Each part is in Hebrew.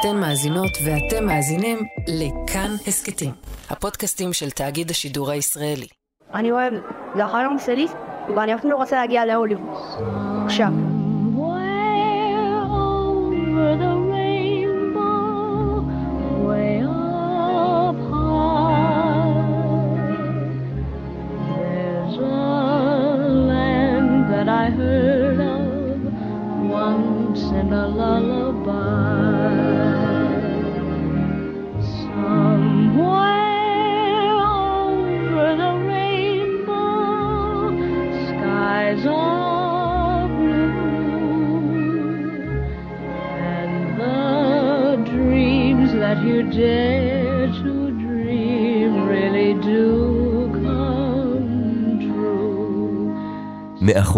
אתן מאזינות ואתם מאזינים לכאן הסכתים, הפודקאסטים של תאגיד השידור הישראלי. אני אוהב, זה החלום שלי, ואני אפילו רוצה להגיע להוליווד. עכשיו.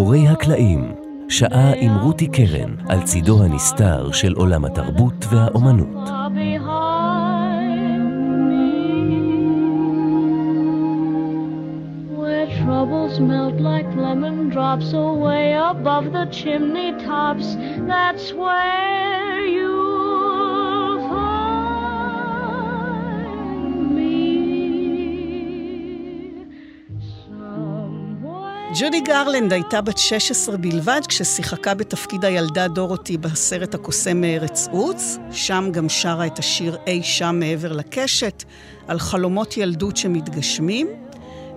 מאחורי הקלעים, שעה עם רותי קרן על צידו הנסתר של עולם התרבות והאומנות. ג'ודי גרלנד הייתה בת 16 בלבד כששיחקה בתפקיד הילדה דורותי בסרט הקוסם מארץ עוץ. שם גם שרה את השיר אי שם מעבר לקשת, על חלומות ילדות שמתגשמים.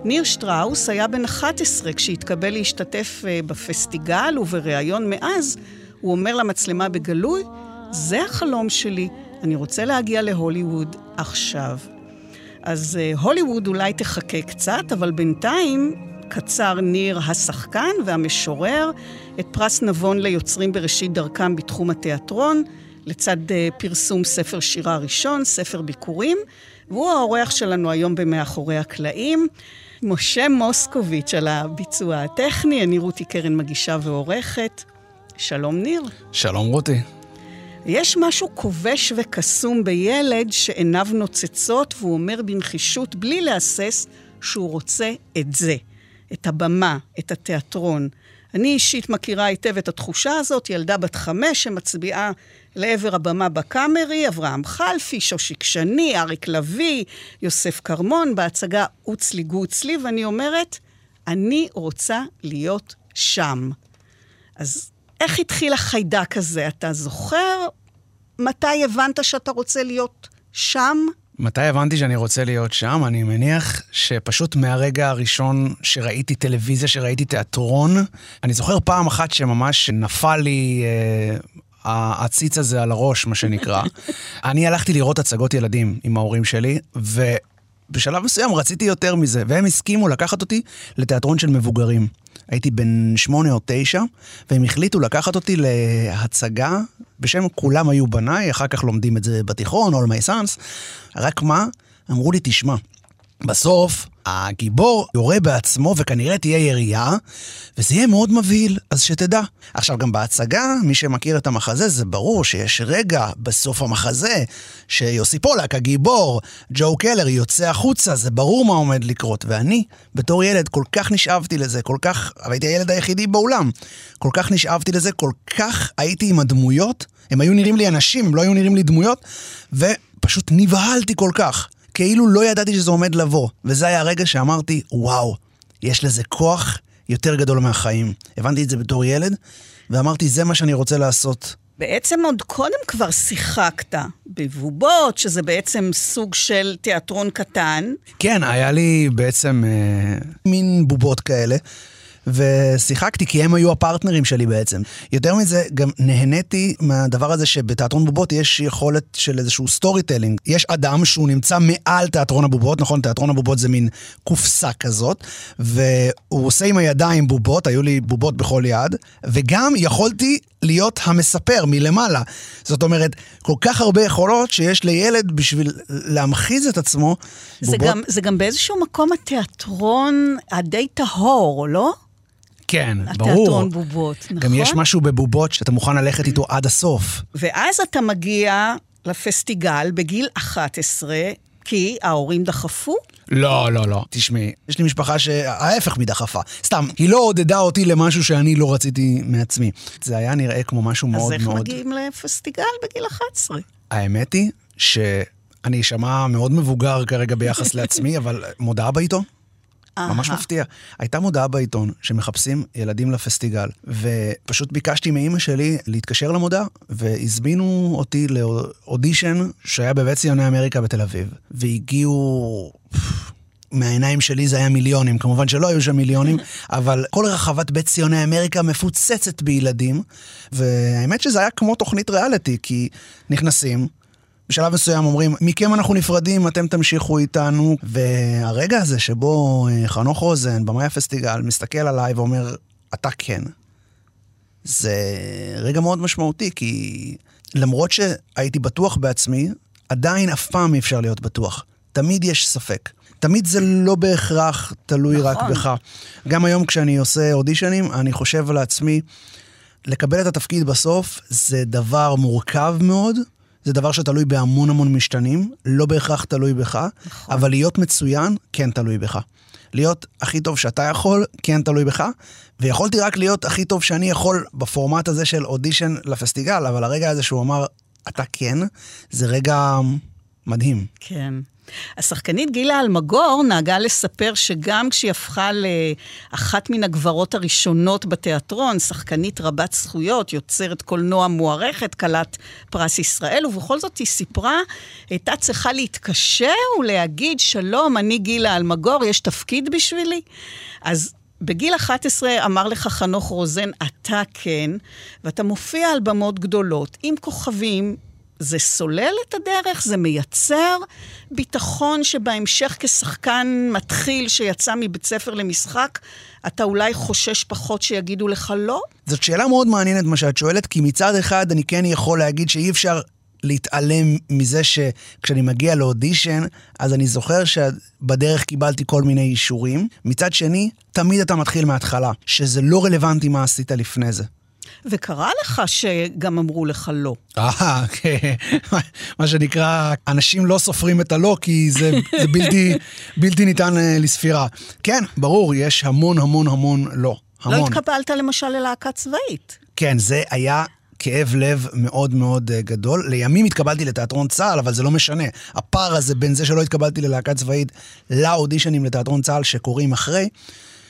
ניר שטראוס היה בן 11 כשהתקבל להשתתף אה, בפסטיגל, ובריאיון מאז הוא אומר למצלמה בגלוי, זה החלום שלי, אני רוצה להגיע להוליווד עכשיו. אז אה, הוליווד אולי תחכה קצת, אבל בינתיים קצר ניר השחקן והמשורר את פרס נבון ליוצרים בראשית דרכם בתחום התיאטרון, לצד אה, פרסום ספר שירה ראשון, ספר ביקורים, והוא האורח שלנו היום במאחורי הקלעים. משה מוסקוביץ' על הביצוע הטכני, אני רותי קרן מגישה ועורכת. שלום ניר. שלום רותי. יש משהו כובש וקסום בילד שעיניו נוצצות והוא אומר בנחישות, בלי להסס, שהוא רוצה את זה, את הבמה, את התיאטרון. אני אישית מכירה היטב את התחושה הזאת, ילדה בת חמש שמצביעה לעבר הבמה בקאמרי, אברהם חלפי, שושיק שני, אריק לביא, יוסף כרמון, בהצגה "עוץ לי גוץ לי", ואני אומרת, אני רוצה להיות שם. אז איך התחיל החיידק הזה? אתה זוכר מתי הבנת שאתה רוצה להיות שם? מתי הבנתי שאני רוצה להיות שם? אני מניח שפשוט מהרגע הראשון שראיתי טלוויזיה, שראיתי תיאטרון, אני זוכר פעם אחת שממש נפל לי אה, העציץ הזה על הראש, מה שנקרא. אני הלכתי לראות הצגות ילדים עם ההורים שלי, ו... בשלב מסוים רציתי יותר מזה, והם הסכימו לקחת אותי לתיאטרון של מבוגרים. הייתי בן שמונה או תשע, והם החליטו לקחת אותי להצגה בשם כולם היו בניי, אחר כך לומדים את זה בתיכון, All my sons. רק מה? אמרו לי, תשמע, בסוף הגיבור יורה בעצמו וכנראה תהיה ירייה, וזה יהיה מאוד מבהיל, אז שתדע. עכשיו, גם בהצגה, מי שמכיר את המחזה, זה ברור שיש רגע בסוף המחזה שיוסי פולק, הגיבור, ג'ו קלר, יוצא החוצה, זה ברור מה עומד לקרות. ואני, בתור ילד, כל כך נשאבתי לזה, כל כך, הייתי הילד היחידי באולם, כל כך נשאבתי לזה, כל כך הייתי עם הדמויות, הם היו נראים לי אנשים, הם לא היו נראים לי דמויות, ופשוט נבהלתי כל כך. כאילו לא ידעתי שזה עומד לבוא. וזה היה הרגע שאמרתי, וואו, יש לזה כוח יותר גדול מהחיים. הבנתי את זה בתור ילד, ואמרתי, זה מה שאני רוצה לעשות. בעצם עוד קודם כבר שיחקת בבובות, שזה בעצם סוג של תיאטרון קטן. כן, היה לי בעצם אה, מין בובות כאלה. ושיחקתי כי הם היו הפרטנרים שלי בעצם. יותר מזה, גם נהניתי מהדבר הזה שבתיאטרון בובות יש יכולת של איזשהו storytelling. יש אדם שהוא נמצא מעל תיאטרון הבובות, נכון? תיאטרון הבובות זה מין קופסה כזאת, והוא עושה עם הידיים בובות, היו לי בובות בכל יד, וגם יכולתי להיות המספר מלמעלה. זאת אומרת, כל כך הרבה יכולות שיש לילד בשביל להמחיז את עצמו. זה גם, זה גם באיזשהו מקום התיאטרון הדי טהור, לא? כן, ברור. התיאטרון בובות, נכון? גם יש משהו בבובות שאתה מוכן ללכת איתו עד הסוף. ואז אתה מגיע לפסטיגל בגיל 11, כי ההורים דחפו? לא, לא, לא. תשמעי, יש לי משפחה שההפך מדחפה. סתם, היא לא עודדה אותי למשהו שאני לא רציתי מעצמי. זה היה נראה כמו משהו מאוד אז איך מאוד... מגיעים לפסטיגל בגיל 11? האמת היא שאני אשמע מאוד מבוגר כרגע ביחס לעצמי, אבל מודעה בעיתון. ממש. מפתיע. הייתה מודעה בעיתון שמחפשים ילדים לפסטיגל, ופשוט ביקשתי מאימא שלי להתקשר למודעה, והזמינו אותי לאודישן שהיה בבית ציוני אמריקה בתל אביב. והגיעו... מהעיניים שלי זה היה מיליונים, כמובן שלא היו שם מיליונים, אבל כל רחבת בית ציוני אמריקה מפוצצת בילדים, והאמת שזה היה כמו תוכנית ריאליטי, כי נכנסים, בשלב מסוים אומרים, מכם אנחנו נפרדים, אתם תמשיכו איתנו. והרגע הזה שבו אה, חנוך רוזן, במאי הפסטיגל, מסתכל עליי ואומר, אתה כן. זה רגע מאוד משמעותי, כי למרות שהייתי בטוח בעצמי, עדיין אף פעם אי אפשר להיות בטוח. תמיד יש ספק. תמיד זה לא בהכרח תלוי נכון. רק בך. גם היום כשאני עושה אודישנים, אני חושב לעצמי, לקבל את התפקיד בסוף זה דבר מורכב מאוד, זה דבר שתלוי בהמון המון משתנים, לא בהכרח תלוי בך, נכון. אבל להיות מצוין, כן תלוי בך. להיות הכי טוב שאתה יכול, כן תלוי בך, ויכולתי רק להיות הכי טוב שאני יכול בפורמט הזה של אודישן לפסטיגל, אבל הרגע הזה שהוא אמר, אתה כן, זה רגע מדהים. כן. השחקנית גילה אלמגור נהגה לספר שגם כשהיא הפכה לאחת מן הגברות הראשונות בתיאטרון, שחקנית רבת זכויות, יוצרת קולנוע מוערכת, כלת פרס ישראל, ובכל זאת היא סיפרה, הייתה צריכה להתקשר ולהגיד, שלום, אני גילה אלמגור, יש תפקיד בשבילי? אז בגיל 11 אמר לך חנוך רוזן, אתה כן, ואתה מופיע על במות גדולות, עם כוכבים, זה סולל את הדרך, זה מייצר ביטחון שבהמשך כשחקן מתחיל שיצא מבית ספר למשחק, אתה אולי חושש פחות שיגידו לך לא? זאת שאלה מאוד מעניינת מה שאת שואלת, כי מצד אחד אני כן יכול להגיד שאי אפשר להתעלם מזה שכשאני מגיע לאודישן, אז אני זוכר שבדרך קיבלתי כל מיני אישורים. מצד שני, תמיד אתה מתחיל מההתחלה, שזה לא רלוונטי מה עשית לפני זה. וקרה לך שגם אמרו לך לא. אה, כן. מה שנקרא, אנשים לא סופרים את הלא, כי זה, זה בלתי, בלתי ניתן אה, לספירה. כן, ברור, יש המון המון המון לא. המון. לא התקבלת למשל ללהקה צבאית. כן, זה היה כאב לב מאוד מאוד אה, גדול. לימים התקבלתי לתיאטרון צה"ל, אבל זה לא משנה. הפער הזה בין זה שלא התקבלתי ללהקה צבאית לאודישנים לתיאטרון צה"ל שקורים אחרי,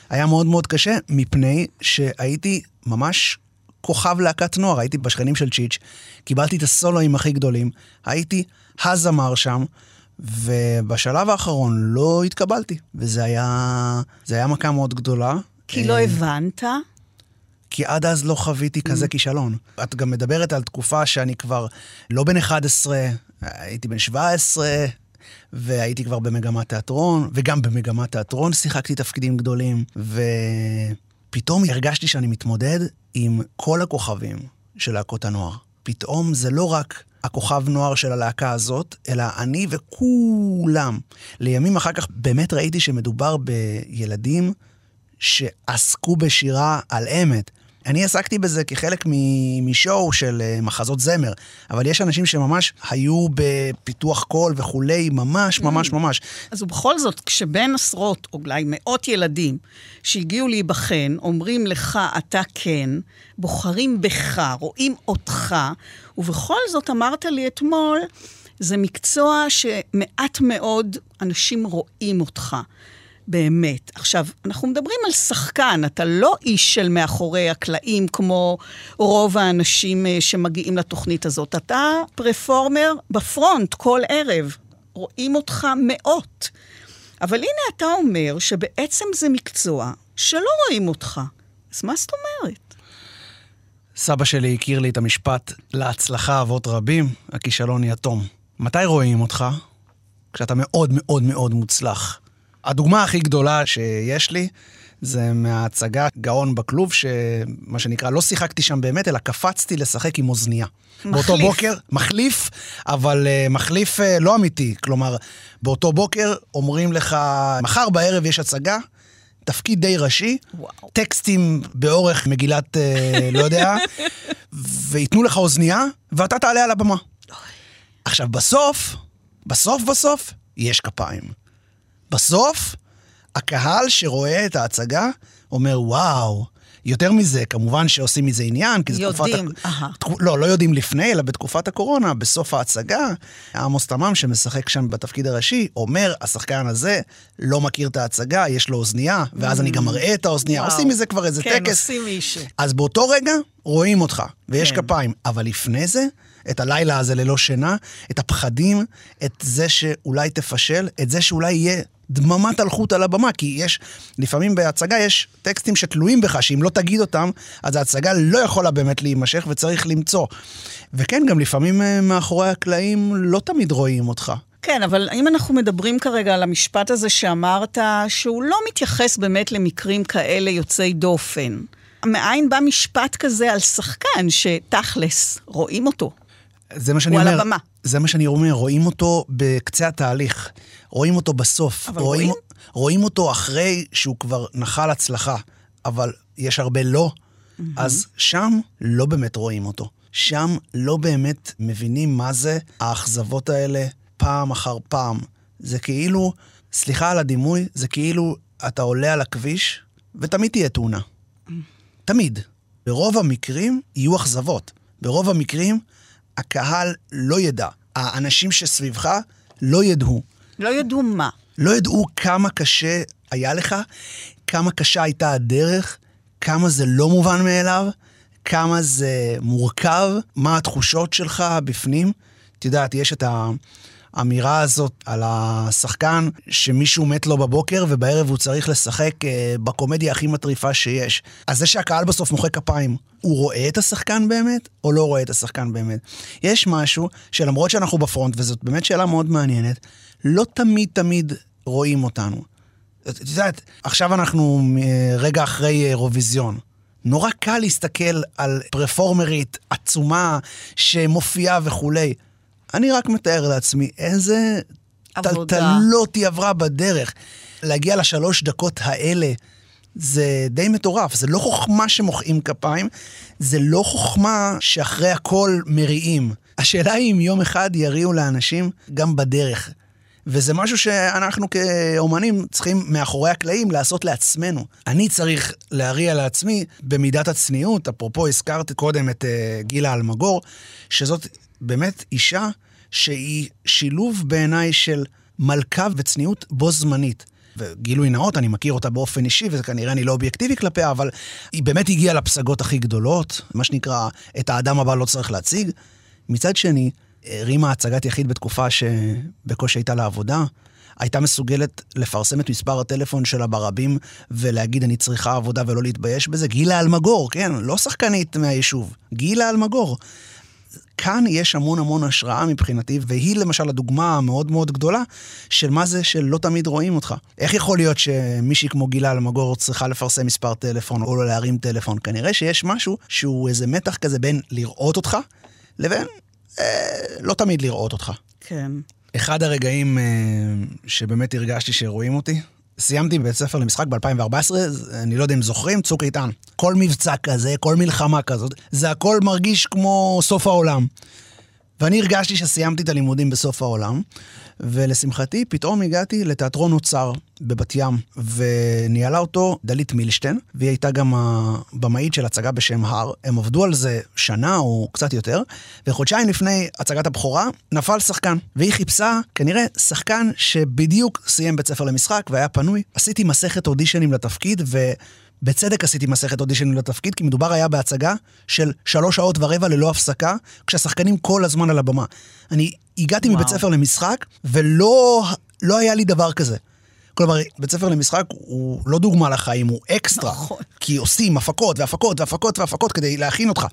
היה מאוד מאוד קשה, מפני שהייתי ממש כוכב להקת נוער. הייתי בשכנים של צ'יץ', קיבלתי את הסולואים הכי גדולים, הייתי הזמר שם. ובשלב האחרון לא התקבלתי, וזה היה, זה היה מכה מאוד גדולה. כי לא אה, הבנת? כי עד אז לא חוויתי כזה כישלון. את גם מדברת על תקופה שאני כבר לא בן 11, הייתי בן 17, והייתי כבר במגמת תיאטרון, וגם במגמת תיאטרון שיחקתי תפקידים גדולים, ופתאום הרגשתי שאני מתמודד עם כל הכוכבים של להקות הנוער. פתאום זה לא רק הכוכב נוער של הלהקה הזאת, אלא אני וכולם. לימים אחר כך באמת ראיתי שמדובר בילדים שעסקו בשירה על אמת. אני עסקתי בזה כחלק משואו של אה, מחזות זמר, אבל יש אנשים שממש היו בפיתוח קול וכולי, ממש, ממש, ממש. אז ובכל זאת, כשבין עשרות, או אולי מאות ילדים שהגיעו להיבחן, אומרים לך, אתה כן, בוחרים בך, רואים אותך, ובכל זאת אמרת לי אתמול, זה מקצוע שמעט מאוד אנשים רואים אותך. באמת. עכשיו, אנחנו מדברים על שחקן, אתה לא איש של מאחורי הקלעים כמו רוב האנשים אה, שמגיעים לתוכנית הזאת. אתה פרפורמר בפרונט כל ערב. רואים אותך מאות. אבל הנה אתה אומר שבעצם זה מקצוע שלא רואים אותך. אז מה זאת אומרת? סבא שלי הכיר לי את המשפט, להצלחה אבות רבים, הכישלון יתום. מתי רואים אותך? כשאתה מאוד מאוד מאוד מוצלח. הדוגמה הכי גדולה שיש לי זה מההצגה גאון בכלוב, שמה שנקרא, לא שיחקתי שם באמת, אלא קפצתי לשחק עם אוזנייה. מחליף. באותו בוקר, מחליף, אבל uh, מחליף uh, לא אמיתי. כלומר, באותו בוקר אומרים לך, מחר בערב יש הצגה, תפקיד די ראשי, וואו. טקסטים באורך מגילת, אה, לא יודע, וייתנו לך אוזנייה, ואתה תעלה על הבמה. עכשיו, בסוף, בסוף בסוף, יש כפיים. בסוף, הקהל שרואה את ההצגה אומר, וואו, יותר מזה, כמובן שעושים מזה עניין, כי זה תקופת... יודעים, אהה. תקו- לא, לא יודעים לפני, אלא בתקופת הקורונה, בסוף ההצגה, עמוס תמם שמשחק שם בתפקיד הראשי, אומר, השחקן הזה לא מכיר את ההצגה, יש לו אוזנייה, ואז אני גם מראה את האוזנייה. וואו. עושים מזה כבר איזה כן, טקס. עושים מישהו. אז באותו רגע רואים אותך, ויש כן. כפיים. אבל לפני זה, את הלילה הזה ללא שינה, את הפחדים, את זה שאולי תפשל, את זה שאולי יהיה דממת אלחוט על הבמה, כי יש, לפעמים בהצגה יש טקסטים שתלויים בך, שאם לא תגיד אותם, אז ההצגה לא יכולה באמת להימשך וצריך למצוא. וכן, גם לפעמים אה, מאחורי הקלעים לא תמיד רואים אותך. כן, אבל אם אנחנו מדברים כרגע על המשפט הזה שאמרת, שהוא לא מתייחס באמת למקרים כאלה יוצאי דופן. מאין בא משפט כזה על שחקן שתכלס, רואים אותו. זה מה שאני הוא על אומר. הבמה. זה מה שאני אומר, רואים אותו בקצה התהליך. רואים אותו בסוף. אבל רואים, רואים? רואים אותו אחרי שהוא כבר נחל הצלחה, אבל יש הרבה לא. אז שם לא באמת רואים אותו. שם לא באמת מבינים מה זה האכזבות האלה פעם אחר פעם. זה כאילו, סליחה על הדימוי, זה כאילו אתה עולה על הכביש ותמיד תהיה תאונה. תמיד. ברוב המקרים יהיו אכזבות. ברוב המקרים הקהל לא ידע. האנשים שסביבך לא ידעו. לא ידעו מה. לא ידעו כמה קשה היה לך, כמה קשה הייתה הדרך, כמה זה לא מובן מאליו, כמה זה מורכב, מה התחושות שלך בפנים. את יודעת, יש את האמירה הזאת על השחקן שמישהו מת לו בבוקר ובערב הוא צריך לשחק אה, בקומדיה הכי מטריפה שיש. אז זה שהקהל בסוף מוחא כפיים, הוא רואה את השחקן באמת או לא רואה את השחקן באמת? יש משהו שלמרות שאנחנו בפרונט, וזאת באמת שאלה מאוד מעניינת, לא תמיד תמיד רואים אותנו. את יודעת, עכשיו אנחנו אה, רגע אחרי אירוויזיון. נורא קל להסתכל על פרפורמרית עצומה שמופיעה וכולי. אני רק מתאר לעצמי איזה. טלטלות היא עברה בדרך. להגיע לשלוש דקות האלה, זה די מטורף. זה לא חוכמה שמוחאים כפיים, זה לא חוכמה שאחרי הכל מריעים. השאלה היא אם יום אחד יריעו לאנשים גם בדרך. וזה משהו שאנחנו כאומנים צריכים מאחורי הקלעים לעשות לעצמנו. אני צריך להריע לעצמי במידת הצניעות, אפרופו הזכרת קודם את uh, גילה אלמגור, שזאת באמת אישה שהיא שילוב בעיניי של מלכה וצניעות בו זמנית. וגילוי נאות, אני מכיר אותה באופן אישי, וכנראה אני לא אובייקטיבי כלפיה, אבל היא באמת הגיעה לפסגות הכי גדולות, מה שנקרא, את האדם הבא לא צריך להציג. מצד שני, הרימה הצגת יחיד בתקופה שבקושי הייתה לה עבודה. הייתה מסוגלת לפרסם את מספר הטלפון שלה ברבים ולהגיד אני צריכה עבודה ולא להתבייש בזה. גילה אלמגור, כן, לא שחקנית מהיישוב, גילה אלמגור. כאן יש המון המון השראה מבחינתי, והיא למשל הדוגמה המאוד מאוד גדולה של מה זה שלא תמיד רואים אותך. איך יכול להיות שמישהי כמו גילה אלמגור צריכה לפרסם מספר טלפון או לא להרים טלפון? כנראה שיש משהו שהוא איזה מתח כזה בין לראות אותך לבין לא תמיד לראות אותך. כן. אחד הרגעים אה, שבאמת הרגשתי שרואים אותי, סיימתי בבית ספר למשחק ב-2014, אני לא יודע אם זוכרים, צוק איתן. כל מבצע כזה, כל מלחמה כזאת, זה הכל מרגיש כמו סוף העולם. ואני הרגשתי שסיימתי את הלימודים בסוף העולם, ולשמחתי פתאום הגעתי לתיאטרון אוצר בבת ים, וניהלה אותו דלית מילשטיין, והיא הייתה גם הבמאית של הצגה בשם הר. הם עבדו על זה שנה או קצת יותר, וחודשיים לפני הצגת הבכורה נפל שחקן, והיא חיפשה כנראה שחקן שבדיוק סיים בית ספר למשחק והיה פנוי. עשיתי מסכת אודישנים לתפקיד, ו... בצדק עשיתי מסכת אודישנים לתפקיד, כי מדובר היה בהצגה של שלוש שעות ורבע ללא הפסקה, כשהשחקנים כל הזמן על הבמה. אני הגעתי וואו. מבית ספר למשחק, ולא לא היה לי דבר כזה. כלומר, בית ספר למשחק הוא לא דוגמה לחיים, הוא אקסטרה. נכון. כי עושים הפקות והפקות והפקות והפקות כדי להכין אותך.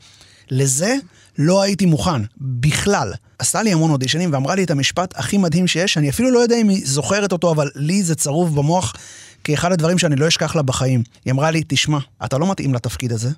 לזה לא הייתי מוכן, בכלל. עשתה לי המון אודישנים ואמרה לי את המשפט הכי מדהים שיש, אני אפילו לא יודע אם היא זוכרת אותו, אבל לי זה צרוב במוח כאחד הדברים שאני לא אשכח לה בחיים. היא אמרה לי, תשמע, אתה לא מתאים לתפקיד הזה,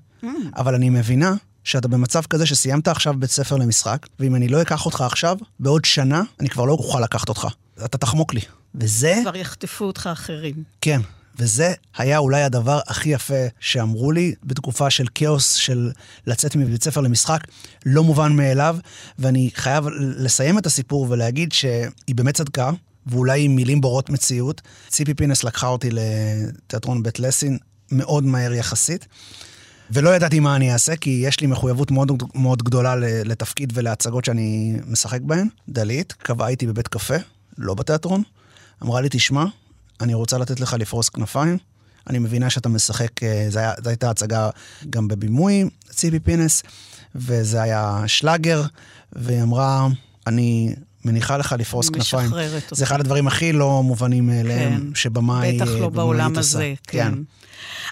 אבל אני מבינה שאתה במצב כזה שסיימת עכשיו בית ספר למשחק, ואם אני לא אקח אותך עכשיו, בעוד שנה אני כבר לא אוכל לקחת אותך. אתה תחמוק לי. וזה... כבר יחטפו אותך אחרים. כן, וזה היה אולי הדבר הכי יפה שאמרו לי בתקופה של כאוס, של לצאת מבית ספר למשחק, לא מובן מאליו, ואני חייב לסיים את הסיפור ולהגיד שהיא באמת צדקה, ואולי עם מילים בורות מציאות. ציפי פינס לקחה אותי לתיאטרון בית לסין מאוד מהר יחסית, ולא ידעתי מה אני אעשה, כי יש לי מחויבות מאוד, מאוד גדולה לתפקיד ולהצגות שאני משחק בהן. דלית קבעה איתי בבית קפה, לא בתיאטרון, אמרה לי, תשמע, אני רוצה לתת לך לפרוס כנפיים. אני מבינה שאתה משחק, אה, זו הייתה הצגה גם בבימוי, ציפי פינס, וזה היה שלאגר, והיא אמרה, אני מניחה לך לפרוס כנפיים. משחררת אותך. זה אחד הדברים הכי לא מובנים מאליהם, כן. שבמאי בטח לא בעולם. הזה, כן.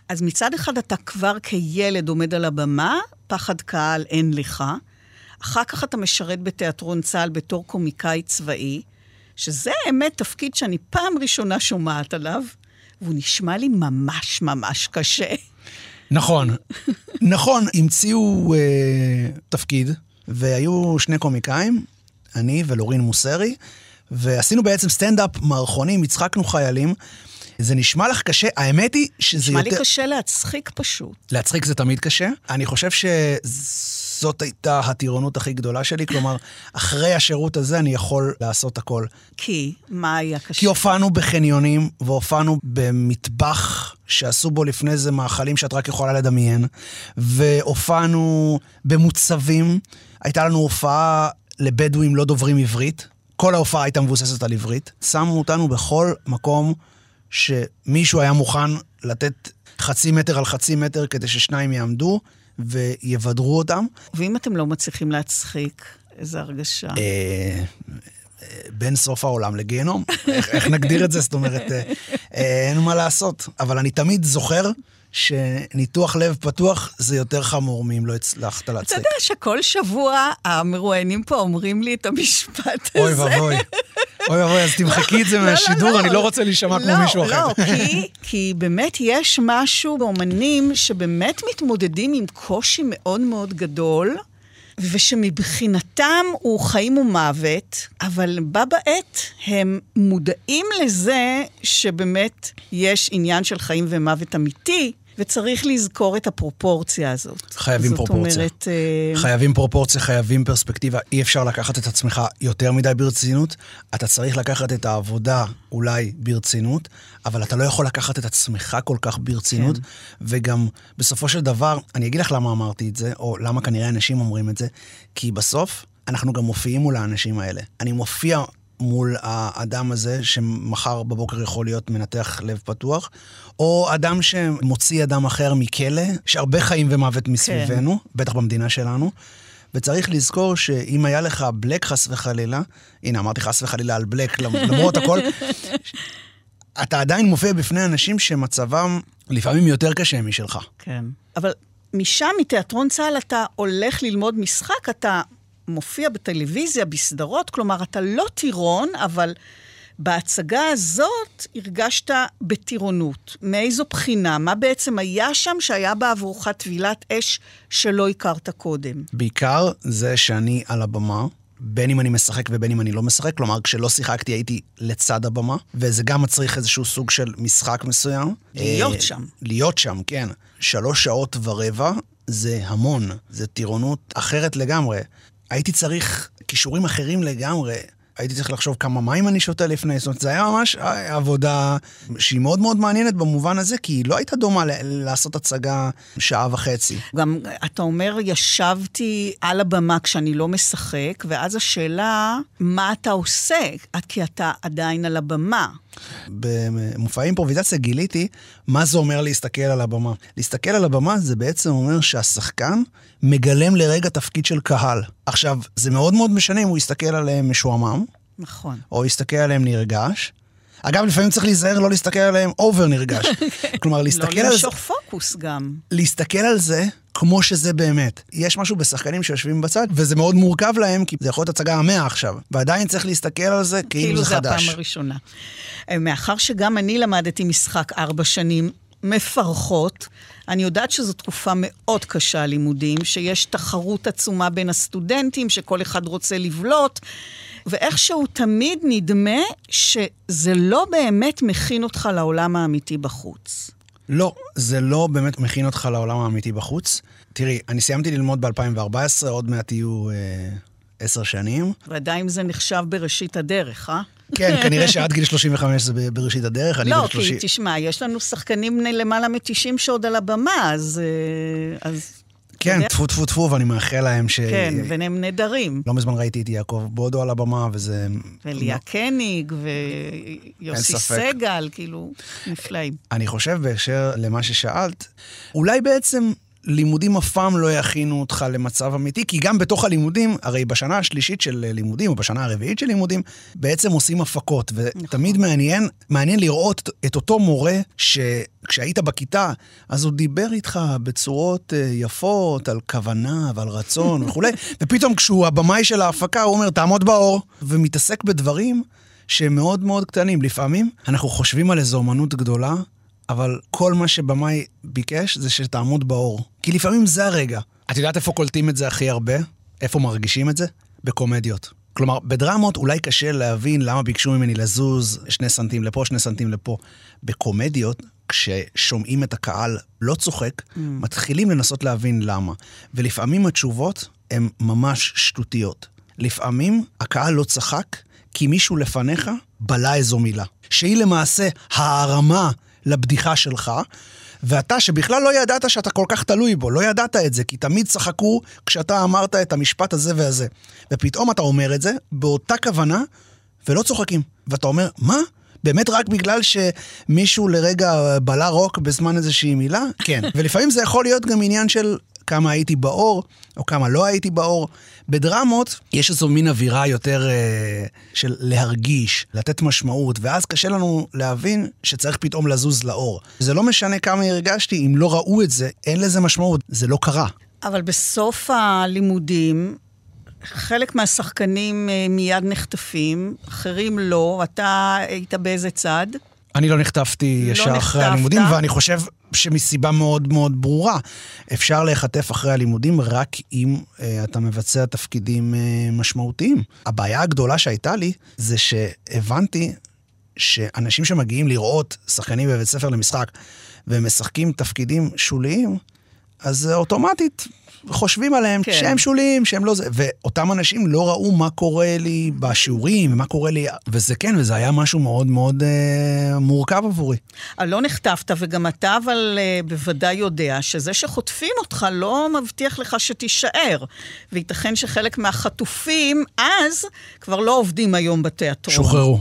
אז מצד אחד אתה כבר כילד עומד על הבמה, פחד קהל אין לך. אחר כך אתה משרת בתיאטרון צה"ל בתור קומיקאי צבאי, שזה האמת תפקיד שאני פעם ראשונה שומעת עליו, והוא נשמע לי ממש ממש קשה. נכון, נכון, המציאו אה, תפקיד, והיו שני קומיקאים, אני ולורין מוסרי, ועשינו בעצם סטנדאפ מערכונים, הצחקנו חיילים. זה נשמע לך קשה? האמת היא שזה נשמע יותר... לי קשה להצחיק פשוט. להצחיק זה תמיד קשה. אני חושב שזאת הייתה הטירונות הכי גדולה שלי, כלומר, אחרי השירות הזה אני יכול לעשות הכל. כי, מה היה קשה? כי הופענו בחניונים, והופענו במטבח שעשו בו לפני זה מאכלים שאת רק יכולה לדמיין, והופענו במוצבים. הייתה לנו הופעה לבדואים לא דוברים עברית. כל ההופעה הייתה מבוססת על עברית. שמו אותנו בכל מקום שמישהו היה מוכן לתת חצי מטר על חצי מטר כדי ששניים יעמדו ויבדרו אותם. ואם אתם לא מצליחים להצחיק, איזה הרגשה. אה, בין סוף העולם לגיהנום. איך, איך נגדיר את זה? זאת אומרת, אה, אה, אין מה לעשות. אבל אני תמיד זוכר שניתוח לב פתוח זה יותר חמור מאם לא הצלחת אתה להצחיק. יודע שכל שבוע המרואיינים פה אומרים לי את המשפט הזה. אוי ואבוי. אוי ואבוי, אז תמחקי את זה לא, מהשידור, לא, אני לא. לא רוצה להישמע כמו מישהו אחר. לא, לא, כי, כי באמת יש משהו באומנים שבאמת מתמודדים עם קושי מאוד מאוד גדול, ושמבחינתם הוא חיים ומוות, אבל בה בעת הם מודעים לזה שבאמת יש עניין של חיים ומוות אמיתי, וצריך לזכור את הפרופורציה הזאת. חייבים פרופורציה. זאת אומרת... אה, חייבים פרופורציה, חייבים פרספקטיבה. אי אפשר לקחת את עצמך יותר מדי ברצינות. אתה צריך לקחת את העבודה אולי ברצינות, אבל אתה לא יכול לקחת את עצמך כל כך ברצינות. כן. וגם בסופו של דבר, אני אגיד לך למה אמרתי את זה, או למה כנראה אנשים אומרים את זה, כי בסוף אנחנו גם מופיעים מול האנשים האלה. אני מופיע מול האדם הזה שמחר בבוקר יכול להיות מנתח לב פתוח, או אדם שמוציא אדם אחר מכלא, יש הרבה חיים ומוות מסביבנו, כן. בטח במדינה שלנו. וצריך לזכור שאם היה לך בלק חס וחלילה, הנה אמרתי חס וחלילה על בלק, למרות הכל, אתה עדיין מופיע בפני אנשים שמצבם לפעמים יותר קשה משלך. כן. אבל משם, מתיאטרון צה"ל, אתה הולך ללמוד משחק, אתה מופיע בטלוויזיה, בסדרות, כלומר, אתה לא טירון, אבל בהצגה הזאת הרגשת בטירונות. מאיזו בחינה? מה בעצם היה שם שהיה בעבורך טבילת אש שלא הכרת קודם? בעיקר זה שאני על הבמה. בין אם אני משחק ובין אם אני לא משחק, כלומר, כשלא שיחקתי הייתי לצד הבמה, וזה גם מצריך איזשהו סוג של משחק מסוים. להיות אה, שם. להיות שם, כן. שלוש שעות ורבע זה המון, זה טירונות אחרת לגמרי. הייתי צריך כישורים אחרים לגמרי. הייתי צריך לחשוב כמה מים אני שותה לפני, זאת אומרת, זה היה ממש עבודה שהיא מאוד מאוד מעניינת במובן הזה, כי היא לא הייתה דומה לעשות הצגה שעה וחצי. גם, אתה אומר, ישבתי על הבמה כשאני לא משחק, ואז השאלה, מה אתה עושה? כי אתה עדיין על הבמה. במופעי אימפרוביזציה גיליתי מה זה אומר להסתכל על הבמה. להסתכל על הבמה זה בעצם אומר שהשחקן מגלם לרגע תפקיד של קהל. עכשיו, זה מאוד מאוד משנה אם הוא יסתכל עליהם משועמם, נכון. או יסתכל עליהם נרגש. אגב, לפעמים צריך להיזהר לא להסתכל עליהם אובר נרגש. כלומר, להסתכל לא על זה... למשוך פוקוס גם. להסתכל על זה כמו שזה באמת. יש משהו בשחקנים שיושבים בצד, וזה מאוד מורכב להם, כי זה יכול להיות הצגה המאה עכשיו, ועדיין צריך להסתכל על זה כאילו זה זה חדש. הפעם הראשונה. אה, מאחר שגם אני למדתי משחק ארבע שנים מפרכות, אני יודעת שזו תקופה מאוד קשה, לימודים, שיש תחרות עצומה בין הסטודנטים, שכל אחד רוצה לבלוט, ואיכשהו תמיד נדמה שזה לא באמת מכין אותך לעולם האמיתי בחוץ. לא, זה לא באמת מכין אותך לעולם האמיתי בחוץ. תראי, אני סיימתי ללמוד ב-2014, עוד מעט יהיו אה, עשר שנים. ועדיין זה נחשב בראשית הדרך, אה? כן, כנראה שעד גיל 35 זה בראשית הדרך, אני לא, גיל כי 30. תשמע, יש לנו שחקנים בני למעלה מ-90 שעוד על הבמה, אז... אה, אז כן, טפו טפו טפו, ואני מאחל להם ש... כן, והם נהדרים. לא מזמן ראיתי את יעקב בודו על הבמה, וזה... וליה קניג, ויוסי. סגל, כאילו, נפלאים. אני חושב בהקשר למה ששאלת, אולי בעצם לימודים אף פעם לא יכינו אותך למצב אמיתי, כי גם בתוך הלימודים, הרי בשנה השלישית של לימודים, או בשנה הרביעית של לימודים, בעצם עושים הפקות, ותמיד מעניין, מעניין לראות את אותו מורה שכשהיית בכיתה, אז הוא דיבר איתך בצורות אה, יפות, על כוונה ועל רצון וכולי, ופתאום כשהוא הבמאי של ההפקה, הוא אומר, תעמוד באור, ומתעסק בדברים שהם מאוד מאוד קטנים. לפעמים אנחנו חושבים על איזו אומנות גדולה, אבל כל מה שבמאי ביקש זה שתעמוד באור. כי לפעמים זה הרגע. את יודעת איפה קולטים את זה הכי הרבה? איפה מרגישים את זה? בקומדיות. כלומר, בדרמות אולי קשה להבין למה ביקשו ממני לזוז שני סנטים לפה, שני סנטים לפה. בקומדיות, כששומעים את הקהל לא צוחק, mm. מתחילים לנסות להבין למה. ולפעמים התשובות הן ממש שטותיות. לפעמים הקהל לא צחק כי מישהו לפניך בלע איזו מילה. שהיא למעשה הערמה לבדיחה שלך, ואתה שבכלל לא ידעת שאתה כל כך תלוי בו, לא ידעת את זה, כי תמיד צחקו כשאתה אמרת את המשפט הזה והזה. ופתאום אתה אומר את זה באותה כוונה, ולא צוחקים. ואתה אומר, מה? באמת רק בגלל שמישהו לרגע בלע רוק בזמן איזושהי מילה? כן. ולפעמים זה יכול להיות גם עניין של כמה הייתי באור, או כמה לא הייתי באור. בדרמות יש איזו מין אווירה יותר אה, של להרגיש, לתת משמעות, ואז קשה לנו להבין שצריך פתאום לזוז לאור. זה לא משנה כמה הרגשתי, אם לא ראו את זה, אין לזה משמעות, זה לא קרה. אבל בסוף הלימודים, חלק מהשחקנים אה, מיד נחטפים, אחרים לא. אתה היית באיזה צד? אני לא נחטפתי לא ישר אחרי נחטפת. הלימודים, ואני חושב שמסיבה מאוד מאוד ברורה, אפשר להיחטף אחרי הלימודים רק אם אה, אתה מבצע תפקידים אה, משמעותיים. הבעיה הגדולה שהייתה לי זה שהבנתי שאנשים שמגיעים לראות שחקנים בבית ספר למשחק והם משחקים תפקידים שוליים, אז אוטומטית חושבים עליהם כן. שהם שוליים, שהם לא זה. ואותם אנשים לא ראו מה קורה לי בשיעורים, ומה קורה לי... וזה כן, וזה היה משהו מאוד מאוד אה, מורכב עבורי. אה, לא נחטפת, וגם אתה אבל uh, בוודאי יודע שזה שחוטפים אותך לא מבטיח לך שתישאר. וייתכן שחלק מהחטופים אז כבר לא עובדים היום בתיאטרון. שוחררו.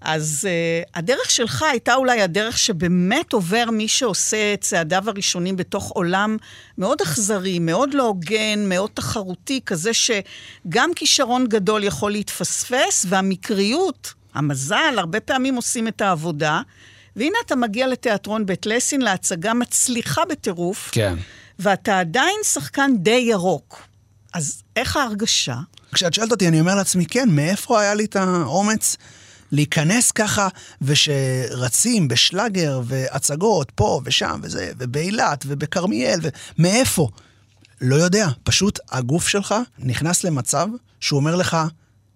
אז uh, הדרך שלך הייתה אולי הדרך שבאמת עובר מי שעושה את צעדיו הראשונים בתוך עולם מאוד אכזרי, מאוד לא הוגן, מאוד תחרותי, כזה שגם כישרון גדול יכול להתפספס, והמקריות, המזל, הרבה פעמים עושים את העבודה. והנה אתה מגיע לתיאטרון בית לסין, להצגה מצליחה בטירוף, כן. ואתה עדיין שחקן די ירוק. אז איך ההרגשה? כשאת שואלת אותי, אני אומר לעצמי, כן, מאיפה היה לי את האומץ להיכנס ככה, ושרצים בשלאגר והצגות פה ושם וזה, ובאילת ובכרמיאל, ומאיפה? לא יודע, פשוט הגוף שלך נכנס למצב שהוא אומר לך,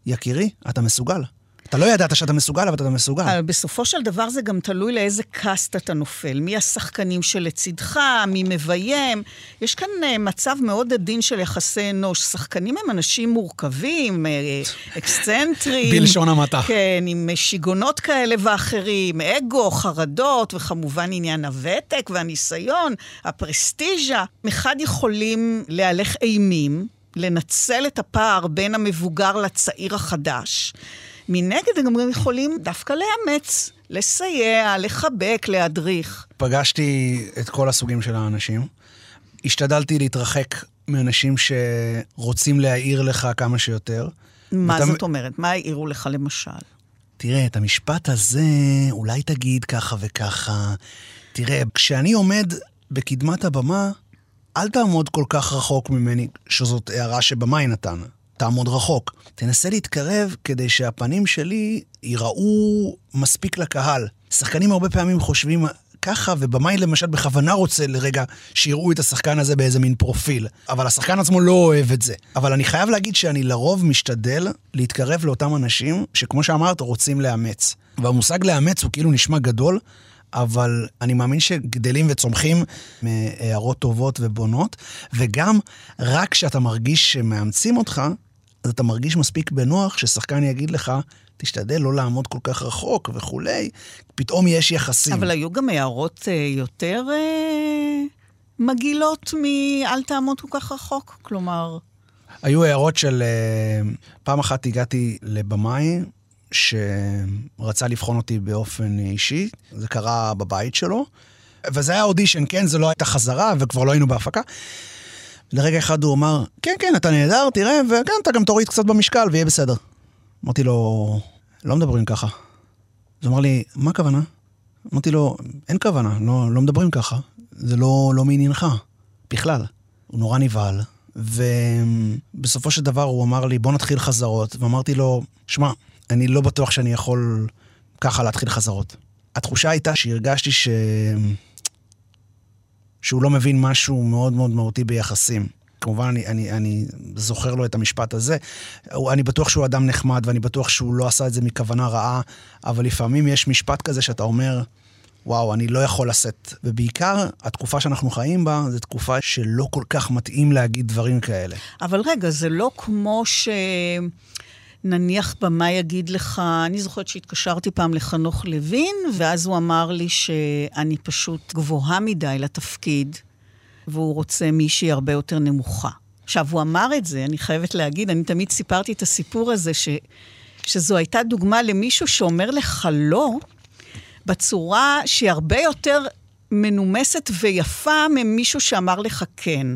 יקירי, אתה מסוגל. אתה לא ידעת שאתה מסוגל, אבל אתה מסוגל. אבל בסופו של דבר זה גם תלוי לאיזה קאסט אתה נופל. מי השחקנים שלצידך, מי מביים. יש כאן uh, מצב מאוד עדין של יחסי אנוש. שחקנים הם אנשים מורכבים, uh, אקסצנטרים. בלשון המעטה. כן, עם שיגעונות כאלה ואחרים, אגו, חרדות, וכמובן עניין הוותק והניסיון, הפרסטיז'ה. מחד יכולים להלך אימים, לנצל את הפער בין המבוגר לצעיר החדש. מנגד הם גם יכולים דווקא לאמץ, לסייע, לחבק, להדריך. פגשתי את כל הסוגים של האנשים. השתדלתי להתרחק מאנשים שרוצים להעיר לך כמה שיותר. מה ואתה- זאת אומרת? מה העירו לך למשל? תראה, את המשפט הזה אולי תגיד ככה וככה. תראה, כשאני עומד בקדמת הבמה, אל תעמוד כל כך רחוק ממני, שזאת הערה שבמאי נתן. תעמוד רחוק. תנסה להתקרב כדי שהפנים שלי ייראו מספיק לקהל. שחקנים הרבה פעמים חושבים ככה, ובמאי למשל בכוונה רוצה לרגע שיראו את השחקן הזה באיזה מין פרופיל. אבל השחקן עצמו לא אוהב את זה. אבל אני חייב להגיד שאני לרוב משתדל להתקרב לאותם אנשים שכמו שאמרת, רוצים לאמץ. והמושג לאמץ הוא כאילו נשמע גדול, אבל אני מאמין שגדלים וצומחים מהערות טובות ובונות, וגם רק כשאתה מרגיש שמאמצים אותך, אז אתה מרגיש מספיק בנוח ששחקן יגיד לך, תשתדל לא לעמוד כל כך רחוק וכולי, פתאום יש יחסים. אבל היו גם הערות אה, יותר אה, מגעילות מ"אל תעמוד כל כך רחוק"? כלומר... היו הערות של... אה, פעם אחת הגעתי לבמאי שרצה לבחון אותי באופן אישי, זה קרה בבית שלו, וזה היה אודישן, כן? זה לא הייתה חזרה, וכבר לא היינו בהפקה. לרגע אחד הוא אמר, כן, כן, אתה נהדר, תראה, וכן, אתה גם תוריד קצת במשקל ויהיה בסדר. אמרתי לו, לא מדברים ככה. אז אמר לי, מה הכוונה? אמרתי לו, אין כוונה, לא, לא מדברים ככה. זה לא, לא מעניינך, בכלל. הוא נורא נבהל, ובסופו של דבר הוא אמר לי, בוא נתחיל חזרות, ואמרתי לו, שמע, אני לא בטוח שאני יכול ככה להתחיל חזרות. התחושה הייתה שהרגשתי ש... שהוא לא מבין משהו מאוד מאוד מהותי ביחסים. כמובן, אני, אני, אני זוכר לו את המשפט הזה. אני בטוח שהוא אדם נחמד, ואני בטוח שהוא לא עשה את זה מכוונה רעה, אבל לפעמים יש משפט כזה שאתה אומר, וואו, אני לא יכול לשאת. ובעיקר, התקופה שאנחנו חיים בה, זו תקופה שלא כל כך מתאים להגיד דברים כאלה. אבל רגע, זה לא כמו ש... נניח במה יגיד לך, אני זוכרת שהתקשרתי פעם לחנוך לוין, ואז הוא אמר לי שאני פשוט גבוהה מדי לתפקיד, והוא רוצה מישהי הרבה יותר נמוכה. עכשיו, הוא אמר את זה, אני חייבת להגיד, אני תמיד סיפרתי את הסיפור הזה, ש, שזו הייתה דוגמה למישהו שאומר לך לא, בצורה שהיא הרבה יותר מנומסת ויפה ממישהו שאמר לך כן.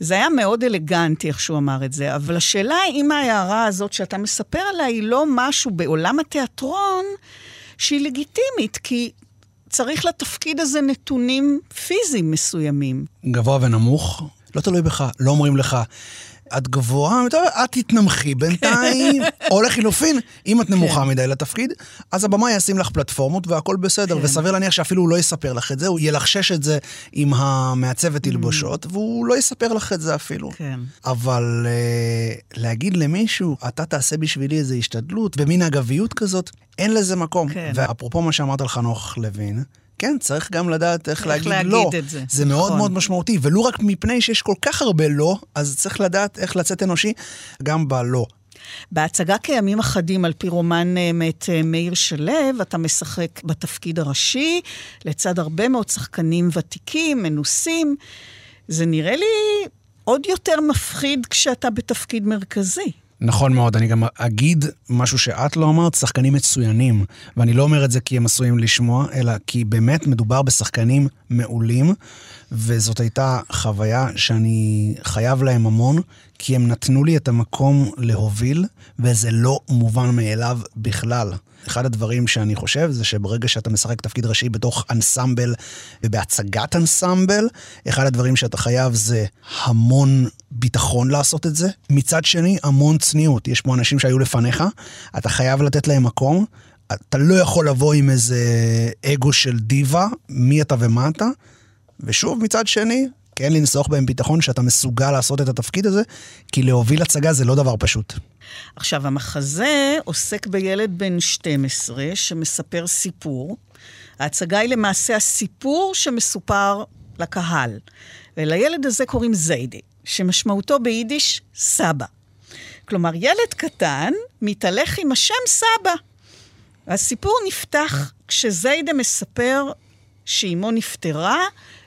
זה היה מאוד אלגנטי איך שהוא אמר את זה, אבל השאלה אם ההערה הזאת שאתה מספר עליה היא לא משהו בעולם התיאטרון שהיא לגיטימית, כי צריך לתפקיד הזה נתונים פיזיים מסוימים. גבוה ונמוך, לא תלוי בך, לא אומרים לך. את גבוהה, את תתנמכי בינתיים, או לחילופין, אם את נמוכה כן. מדי לתפקיד, אז הבמה ישים לך פלטפורמות והכל בסדר, כן. וסביר להניח שאפילו הוא לא יספר לך את זה, הוא ילחשש את זה עם המעצבת mm. תלבושות, והוא לא יספר לך את זה אפילו. כן. אבל uh, להגיד למישהו, אתה תעשה בשבילי איזו השתדלות, במין אגביות כזאת, אין לזה מקום. כן. ואפרופו מה שאמרת על חנוך לוין, כן, צריך גם לדעת איך, איך להגיד, להגיד לא. את זה. זה נכון. מאוד מאוד משמעותי, ולו רק מפני שיש כל כך הרבה לא, אז צריך לדעת איך לצאת אנושי גם בלא. בהצגה כימים אחדים, על פי רומן אה, מאת אה, מאיר שלו, אתה משחק בתפקיד הראשי, לצד הרבה מאוד שחקנים ותיקים, מנוסים. זה נראה לי עוד יותר מפחיד כשאתה בתפקיד מרכזי. נכון מאוד, אני גם אגיד משהו שאת לא אמרת, שחקנים מצוינים. ואני לא אומר את זה כי הם עשויים לשמוע, אלא כי באמת מדובר בשחקנים מעולים, וזאת הייתה חוויה שאני חייב להם המון, כי הם נתנו לי את המקום להוביל, וזה לא מובן מאליו בכלל. אחד הדברים שאני חושב זה שברגע שאתה משחק תפקיד ראשי בתוך אנסמבל ובהצגת אנסמבל, אחד הדברים שאתה חייב זה המון ביטחון לעשות את זה. מצד שני, המון צניעות. יש פה אנשים שהיו לפניך, אתה חייב לתת להם מקום. אתה לא יכול לבוא עם איזה אגו של דיבה, מי אתה ומה אתה. ושוב, מצד שני, כן לנסוח בהם ביטחון שאתה מסוגל לעשות את התפקיד הזה, כי להוביל הצגה זה לא דבר פשוט. עכשיו, המחזה עוסק בילד בן 12 שמספר סיפור. ההצגה היא למעשה הסיפור שמסופר לקהל. ולילד הזה קוראים זיידי, שמשמעותו ביידיש סבא. כלומר, ילד קטן מתהלך עם השם סבא. הסיפור נפתח כשזיידה מספר שאימו נפטרה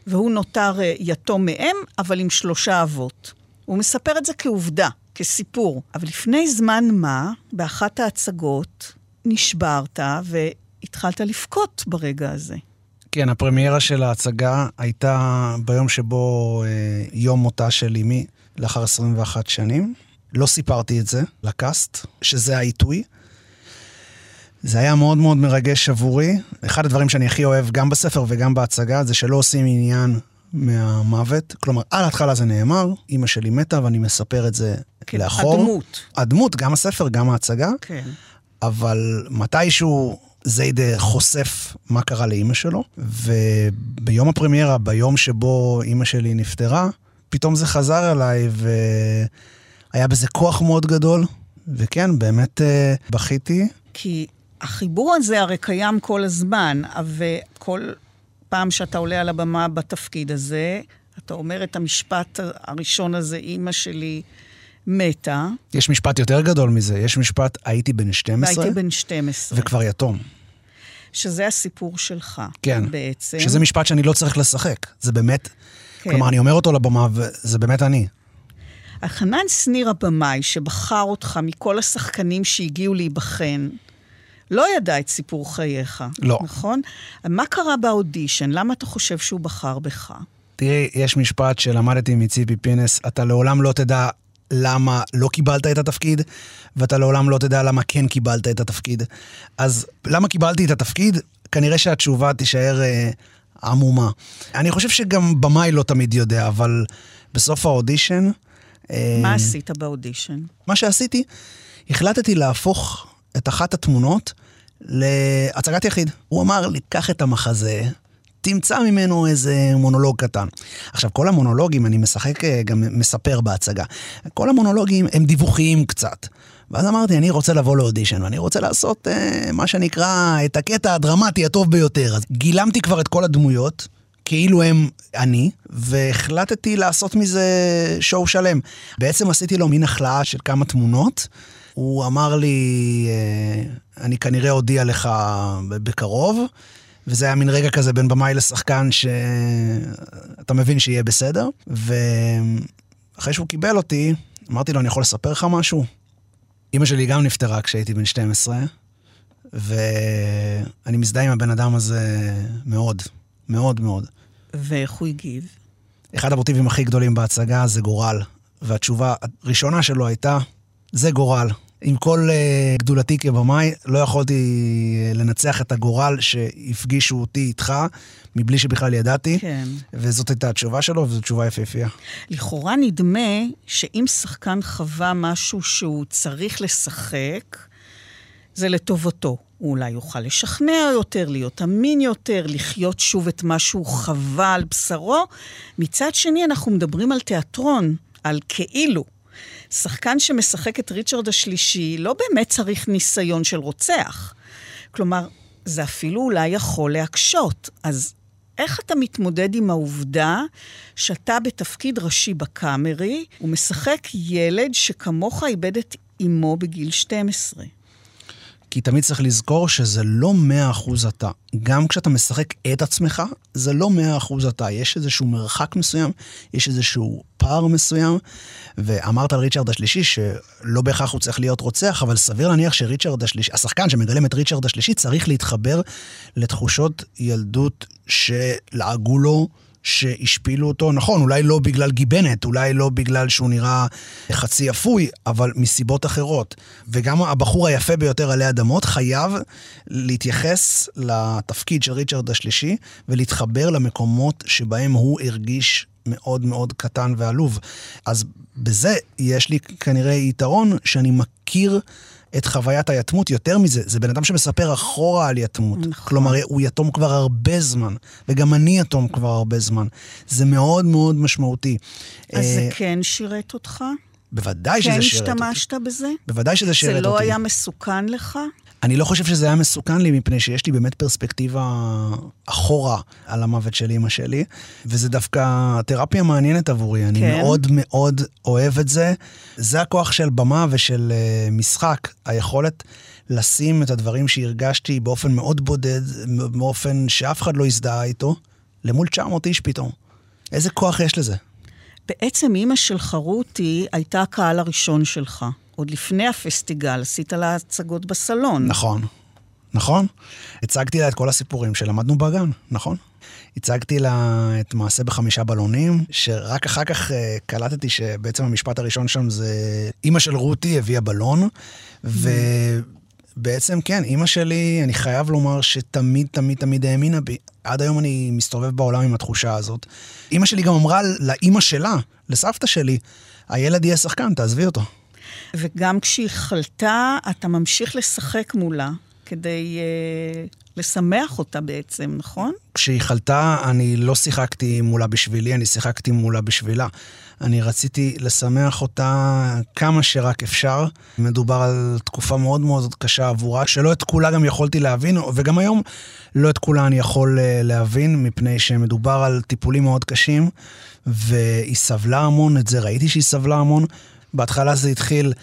והוא נותר אה, יתום מאם, אבל עם שלושה אבות. הוא מספר את זה כעובדה, כסיפור. אבל לפני זמן מה, באחת ההצגות, נשברת והתחלת לבכות ברגע הזה. כן, הפרמיירה של ההצגה הייתה ביום שבו אה, יום מותה של אמי, לאחר 21 שנים. לא סיפרתי את זה לקאסט, שזה העיתוי. זה היה מאוד מאוד מרגש עבורי. אחד הדברים שאני הכי אוהב, גם בספר וגם בהצגה, זה שלא עושים עניין מהמוות. כלומר, על ההתחלה זה נאמר, אימא שלי מתה ואני מספר את זה כן, לאחור. הדמות. הדמות, גם הספר, גם ההצגה. כן. אבל מתישהו זיידה חושף מה קרה לאימא שלו, וביום הפרמיירה, ביום שבו אימא שלי נפטרה, פתאום זה חזר אליי, והיה בזה כוח מאוד גדול. וכן, באמת אה, בכיתי. כי החיבור הזה הרי קיים כל הזמן, וכל פעם שאתה עולה על הבמה בתפקיד הזה, אתה אומר את המשפט הראשון הזה, אימא שלי מתה, יש משפט יותר גדול מזה, יש משפט, הייתי בן 12 והייתי בן 12. וכבר יתום. שזה הסיפור שלך. כן. בעצם. שזה משפט שאני לא צריך לשחק. זה באמת, כן. כלומר, אני אומר אותו לבמה, וזה באמת אני. החנן שניר הבמאי, שבחר אותך מכל השחקנים שהגיעו להיבחן, לא ידע את סיפור חייך. לא. נכון? מה קרה באודישן? למה אתה חושב שהוא בחר בך? תראי, יש משפט שלמדתי מציפי פינס, אתה לעולם לא תדע למה לא קיבלת את התפקיד, ואתה לעולם לא תדע למה כן קיבלת את התפקיד. אז למה קיבלתי את התפקיד? כנראה שהתשובה תישאר אה, עמומה. אני חושב שגם במאי לא תמיד יודע, אבל בסוף האודישן... אה, מה עשית באודישן? מה שעשיתי, החלטתי להפוך את אחת התמונות להצגת יחיד. הוא אמר לי, קח את המחזה, תמצא ממנו איזה מונולוג קטן. עכשיו, כל המונולוגים, אני משחק, אה, גם מספר בהצגה, כל המונולוגים הם דיווחיים קצת. ואז אמרתי, אני רוצה לבוא לאודישן, ואני רוצה לעשות אה, מה שנקרא את הקטע הדרמטי הטוב ביותר. אז גילמתי כבר את כל הדמויות, כאילו הם אני, והחלטתי לעשות מזה שואו שלם. בעצם עשיתי לו מין החלאה של כמה תמונות. הוא אמר לי, אה, אני כנראה אודיע לך בקרוב, וזה היה מין רגע כזה בין במאי לשחקן שאתה מבין שיהיה בסדר. ואחרי שהוא קיבל אותי, אמרתי לו, אני יכול לספר לך משהו? אימא שלי גם נפטרה כשהייתי בן 12, ואני מזדהה עם הבן אדם הזה מאוד, מאוד מאוד. ואיך הוא הגיב? אחד המוטיבים הכי גדולים בהצגה זה גורל, והתשובה הראשונה שלו הייתה, זה גורל. עם כל uh, גדולתי כבמאי, לא יכולתי uh, לנצח את הגורל שהפגישו אותי איתך, מבלי שבכלל ידעתי. כן. וזאת הייתה התשובה שלו, וזו תשובה יפהפייה. לכאורה נדמה שאם שחקן חווה משהו שהוא צריך לשחק, זה לטובתו. הוא אולי יוכל לשכנע יותר, להיות אמין יותר, לחיות שוב את מה שהוא חווה על בשרו. מצד שני, אנחנו מדברים על תיאטרון, על כאילו. שחקן שמשחק את ריצ'רד השלישי לא באמת צריך ניסיון של רוצח. כלומר, זה אפילו אולי יכול להקשות. אז איך אתה מתמודד עם העובדה שאתה בתפקיד ראשי בקאמרי ומשחק ילד שכמוך איבד את אמו בגיל 12? כי תמיד צריך לזכור שזה לא מאה אחוז אתה. גם כשאתה משחק את עצמך, זה לא מאה אחוז אתה. יש איזשהו מרחק מסוים, יש איזשהו פער מסוים. ואמרת על ריצ'רד השלישי, שלא בהכרח הוא צריך להיות רוצח, אבל סביר להניח שריצ'רד השלישי, השחקן שמגלם את ריצ'רד השלישי, צריך להתחבר לתחושות ילדות שלעגו לו. שהשפילו אותו, נכון, אולי לא בגלל גיבנת, אולי לא בגלל שהוא נראה חצי אפוי, אבל מסיבות אחרות. וגם הבחור היפה ביותר עלי אדמות חייב להתייחס לתפקיד של ריצ'רד השלישי ולהתחבר למקומות שבהם הוא הרגיש מאוד מאוד קטן ועלוב. אז בזה יש לי כנראה יתרון שאני מכיר את חוויית היתמות. יותר מזה, זה בן אדם שמספר אחורה על יתמות. נכון. כלומר, הוא יתום כבר הרבה זמן, וגם אני יתום כבר הרבה זמן. זה מאוד מאוד משמעותי. אז זה אה, כן שירת אותך? בוודאי כן שזה שירת אותי. השתמשת בזה? בוודאי שזה שירת זה אותי. לא היה מסוכן לך? אני לא חושב שזה היה מסוכן לי, מפני שיש לי באמת פרספקטיבה אחורה על המוות של אימא שלי, וזה דווקא תרפיה מעניינת עבורי. אני כן. מאוד מאוד אוהב את זה. זה הכוח של במה ושל uh, משחק, היכולת לשים את הדברים שהרגשתי באופן מאוד בודד, באופן שאף אחד לא הזדהה איתו, למול 900 איש פתאום. איזה כוח יש לזה? בעצם אימא של חרותי הייתה הקהל הראשון שלך. עוד לפני הפסטיגל, עשית לה הצגות בסלון. נכון, נכון. הצגתי לה את כל הסיפורים שלמדנו בגן, נכון. הצגתי לה את מעשה בחמישה בלונים, שרק אחר כך uh, קלטתי שבעצם המשפט הראשון שם זה אימא של רותי הביאה בלון, ובעצם כן, אימא שלי, אני חייב לומר שתמיד תמיד תמיד האמינה בי. עד היום אני מסתובב בעולם עם התחושה הזאת. אימא שלי גם אמרה לאימא שלה, לסבתא שלי, הילד יהיה שחקן, תעזבי אותו. וגם כשהיא חלתה, אתה ממשיך לשחק מולה, כדי uh, לשמח אותה בעצם, נכון? כשהיא חלתה, אני לא שיחקתי מולה בשבילי, אני שיחקתי מולה בשבילה. אני רציתי לשמח אותה כמה שרק אפשר. מדובר על תקופה מאוד מאוד קשה עבורה, שלא את כולה גם יכולתי להבין, וגם היום לא את כולה אני יכול אה, להבין, מפני שמדובר על טיפולים מאוד קשים, והיא סבלה המון, את זה ראיתי שהיא סבלה המון, בהתחלה זה התחיל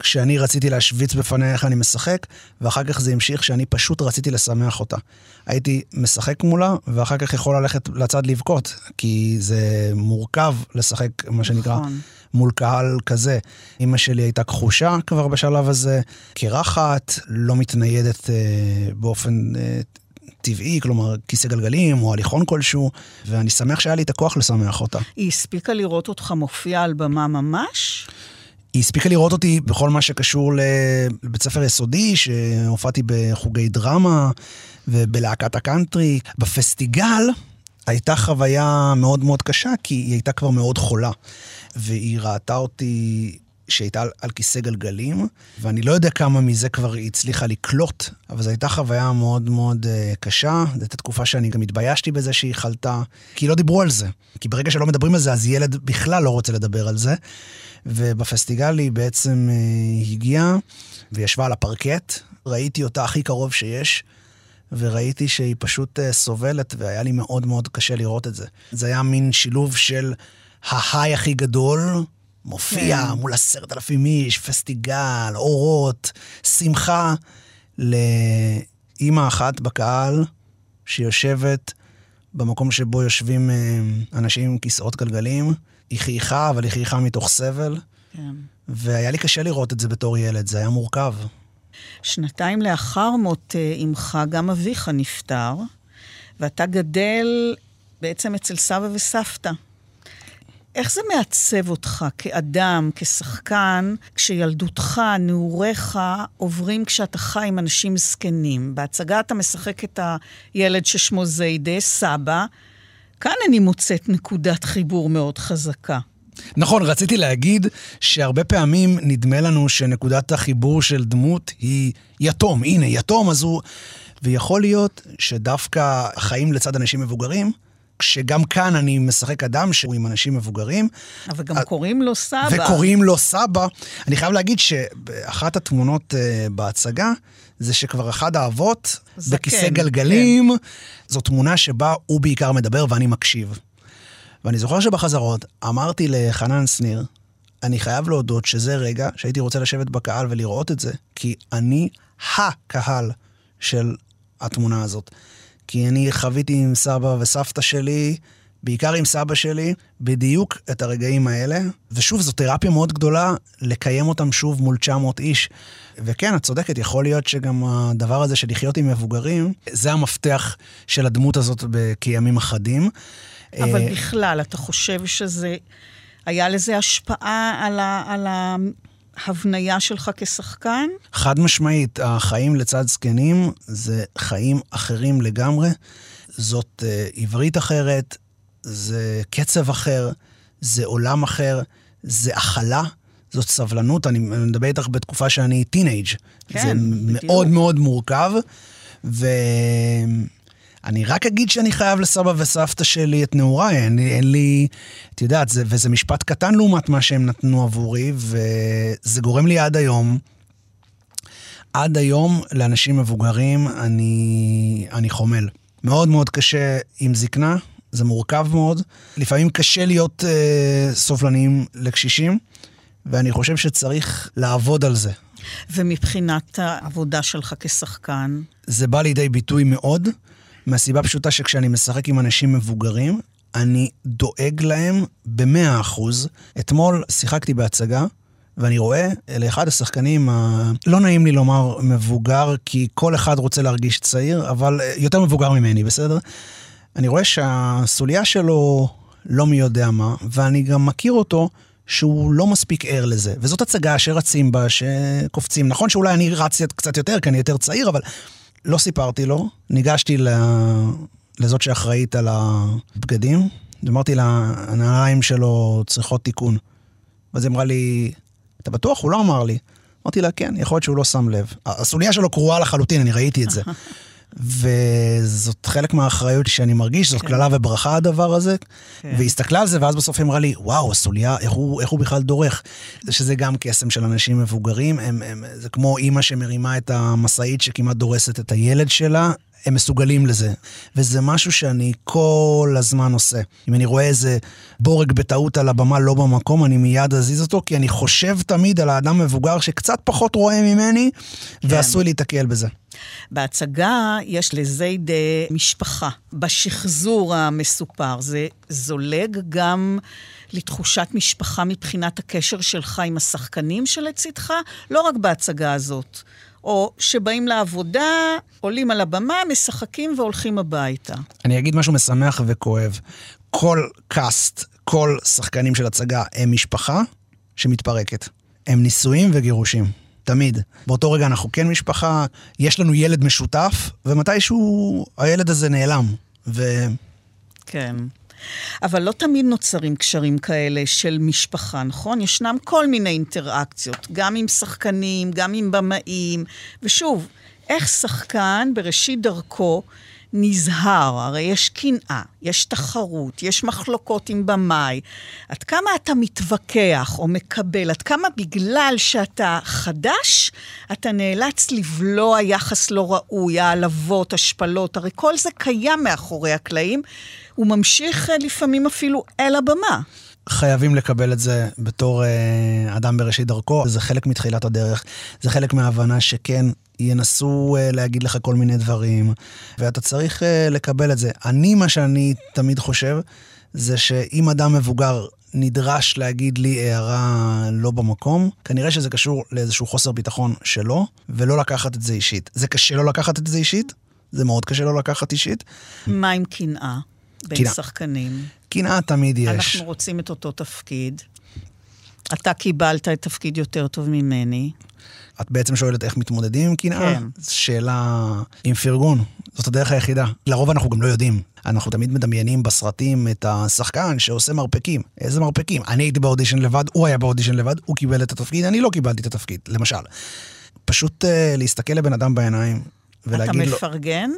כשאני רציתי להשוויץ בפניה איך אני משחק, ואחר כך זה המשיך שאני פשוט רציתי לשמח אותה. הייתי משחק מולה, ואחר כך יכול ללכת לצד לבכות, כי זה מורכב לשחק, מה שנקרא, נכון. מול קהל כזה. אימא שלי הייתה כחושה כבר בשלב הזה, קרחת, לא מתניידת אה, באופן אה, טבעי, כלומר כיסא גלגלים או הליכון כלשהו, ואני שמח שהיה לי את הכוח לשמח אותה. היא הספיקה לראות אותך מופיע על במה ממש? היא הספיקה לראות אותי בכל מה שקשור לבית ספר יסודי, שהופעתי בחוגי דרמה ובלהקת הקאנטרי. בפסטיגל הייתה חוויה מאוד מאוד קשה, כי היא הייתה כבר מאוד חולה. והיא ראתה אותי שהייתה על, על כיסא גלגלים, ואני לא יודע כמה מזה כבר היא הצליחה לקלוט, אבל זו הייתה חוויה מאוד מאוד uh, קשה. זו הייתה תקופה שאני גם התביישתי בזה שהיא חלתה, כי לא דיברו על זה. כי ברגע שלא מדברים על זה, אז ילד בכלל לא רוצה לדבר על זה. ובפסטיגל היא בעצם uh, הגיעה וישבה על הפרקט, ראיתי אותה הכי קרוב שיש. וראיתי שהיא פשוט uh, סובלת, והיה לי מאוד מאוד קשה לראות את זה. זה היה מין שילוב של ההיי הכי גדול, מופיע כן. מול עשרת אלפים איש, פסטיגל, אורות, שמחה, לאימא אחת בקהל שיושבת במקום שבו יושבים uh, אנשים עם כיסאות גלגלים. היא חייכה, אבל היא חייכה מתוך סבל. כן. והיה לי קשה לראות את זה בתור ילד, זה היה מורכב. שנתיים לאחר מות אה, אמך, גם אביך נפטר, ואתה גדל בעצם אצל סבא וסבתא. איך זה מעצב אותך כאדם, כשחקן, כשילדותך, נעוריך עוברים כשאתה חי עם אנשים זקנים? בהצגה אתה משחק את הילד ששמו זיידה, סבא. כאן אני מוצאת נקודת חיבור מאוד חזקה. נכון, רציתי להגיד שהרבה פעמים נדמה לנו שנקודת החיבור של דמות היא יתום. הנה, יתום, אז הוא... ויכול להיות שדווקא החיים לצד אנשים מבוגרים, כשגם כאן אני משחק אדם שהוא עם אנשים מבוגרים. אבל גם קוראים לו סבא. וקוראים לו סבא. אני חייב להגיד שאחת התמונות uh, בהצגה, זה שכבר אחד האבות, זקן, בכיסא גלגלים, כן. זו תמונה שבה הוא בעיקר מדבר ואני מקשיב. ואני זוכר שבחזרות אמרתי לחנן שניר, אני חייב להודות שזה רגע שהייתי רוצה לשבת בקהל ולראות את זה, כי אני הקהל של התמונה הזאת. כי אני חוויתי עם סבא וסבתא שלי, בעיקר עם סבא שלי, בדיוק את הרגעים האלה. ושוב, זו תרפיה מאוד גדולה לקיים אותם שוב מול 900 איש. וכן, את צודקת, יכול להיות שגם הדבר הזה של לחיות עם מבוגרים, זה המפתח של הדמות הזאת כימים אחדים. אבל בכלל, אתה חושב שזה... היה לזה השפעה על, ה, על ההבניה שלך כשחקן? חד משמעית, החיים לצד זקנים זה חיים אחרים לגמרי. זאת uh, עברית אחרת, זה קצב אחר, זה עולם אחר, זה הכלה. זאת סבלנות, אני מדבר איתך בתקופה שאני טינג'. כן, זה בדיוק. מאוד מאוד מורכב, ו... אני רק אגיד שאני חייב לסבא וסבתא שלי את נעוריי, אין, אין לי, את יודעת, זה, וזה משפט קטן לעומת מה שהם נתנו עבורי, וזה גורם לי עד היום, עד היום לאנשים מבוגרים אני, אני חומל. מאוד מאוד קשה עם זקנה, זה מורכב מאוד. לפעמים קשה להיות אה, סובלניים לקשישים, ואני חושב שצריך לעבוד על זה. ומבחינת העבודה שלך כשחקן, זה בא לידי ביטוי מאוד, מהסיבה פשוטה שכשאני משחק עם אנשים מבוגרים, אני דואג להם במאה אחוז. אתמול שיחקתי בהצגה, ואני רואה לאחד השחקנים, ה... לא נעים לי לומר מבוגר, כי כל אחד רוצה להרגיש צעיר, אבל אה, יותר מבוגר ממני, בסדר? אני רואה שהסוליה שלו לא מי יודע מה, ואני גם מכיר אותו שהוא לא מספיק ער לזה. וזאת הצגה שרצים בה, שקופצים. נכון שאולי אני רץ קצת יותר, כי אני יותר צעיר, אבל לא סיפרתי לו. ניגשתי ל... לזאת שאחראית על הבגדים, ואמרתי לה, הנעליים שלו צריכות תיקון. ואז היא אמרה לי, אתה בטוח? הוא לא אמר לי. אמרתי לה, כן, יכול להיות שהוא לא שם לב. הסוליה שלו קרועה לחלוטין, אני ראיתי את זה. וזאת חלק מהאחריות שאני מרגיש, זאת כן. קללה וברכה הדבר הזה. כן. והיא הסתכלה על זה, ואז בסוף היא אמרה לי, וואו, הסוליה, איך הוא, איך הוא בכלל דורך? זה שזה גם קסם של אנשים מבוגרים, הם, הם, זה כמו אימא שמרימה את המשאית שכמעט דורסת את הילד שלה, הם מסוגלים לזה. וזה משהו שאני כל הזמן עושה. אם אני רואה איזה בורג בטעות על הבמה לא במקום, אני מיד אזיז אותו, כי אני חושב תמיד על האדם המבוגר שקצת פחות רואה ממני, כן. ועשוי להיתקל בזה. בהצגה יש לזייד אה, משפחה. בשחזור המסופר זה זולג גם לתחושת משפחה מבחינת הקשר שלך עם השחקנים שלצידך, לא רק בהצגה הזאת. או שבאים לעבודה, עולים על הבמה, משחקים והולכים הביתה. אני אגיד משהו משמח וכואב. כל קאסט, כל שחקנים של הצגה הם משפחה שמתפרקת. הם נישואים וגירושים. תמיד. באותו רגע אנחנו כן משפחה, יש לנו ילד משותף, ומתישהו הילד הזה נעלם. ו... כן. אבל לא תמיד נוצרים קשרים כאלה של משפחה, נכון? ישנם כל מיני אינטראקציות, גם עם שחקנים, גם עם במאים. ושוב, איך שחקן בראשית דרכו נזהר, הרי יש קנאה, יש תחרות, יש מחלוקות עם במאי. עד כמה אתה מתווכח או מקבל, עד כמה בגלל שאתה חדש, אתה נאלץ לבלוע יחס לא ראוי, העלבות, השפלות, הרי כל זה קיים מאחורי הקלעים, הוא ממשיך אה, לפעמים אפילו אל הבמה. חייבים לקבל את זה בתור אה, אדם בראשית דרכו, זה חלק מתחילת הדרך, זה חלק מההבנה שכן, ינסו אה, להגיד לך כל מיני דברים, ואתה צריך אה, לקבל את זה. אני, מה שאני תמיד חושב, זה שאם אדם מבוגר נדרש להגיד לי הערה לא במקום, כנראה שזה קשור לאיזשהו חוסר ביטחון שלו, ולא לקחת את זה אישית. זה קשה לא לקחת את זה אישית, זה מאוד קשה לא לקחת אישית. מה עם קנאה בין. שחקנים? קנאה תמיד יש. אנחנו רוצים את אותו תפקיד. אתה קיבלת את תפקיד יותר טוב ממני. את בעצם שואלת איך מתמודדים עם קנאה? כן. שאלה עם פרגון, זאת הדרך היחידה. לרוב אנחנו גם לא יודעים. אנחנו תמיד מדמיינים בסרטים את השחקן שעושה מרפקים. איזה מרפקים? אני הייתי באודישן לבד, הוא היה באודישן לבד, הוא קיבל את התפקיד, אני לא קיבלתי את התפקיד, למשל. פשוט uh, להסתכל לבן אדם בעיניים אתה ולהגיד לו... מפרגן,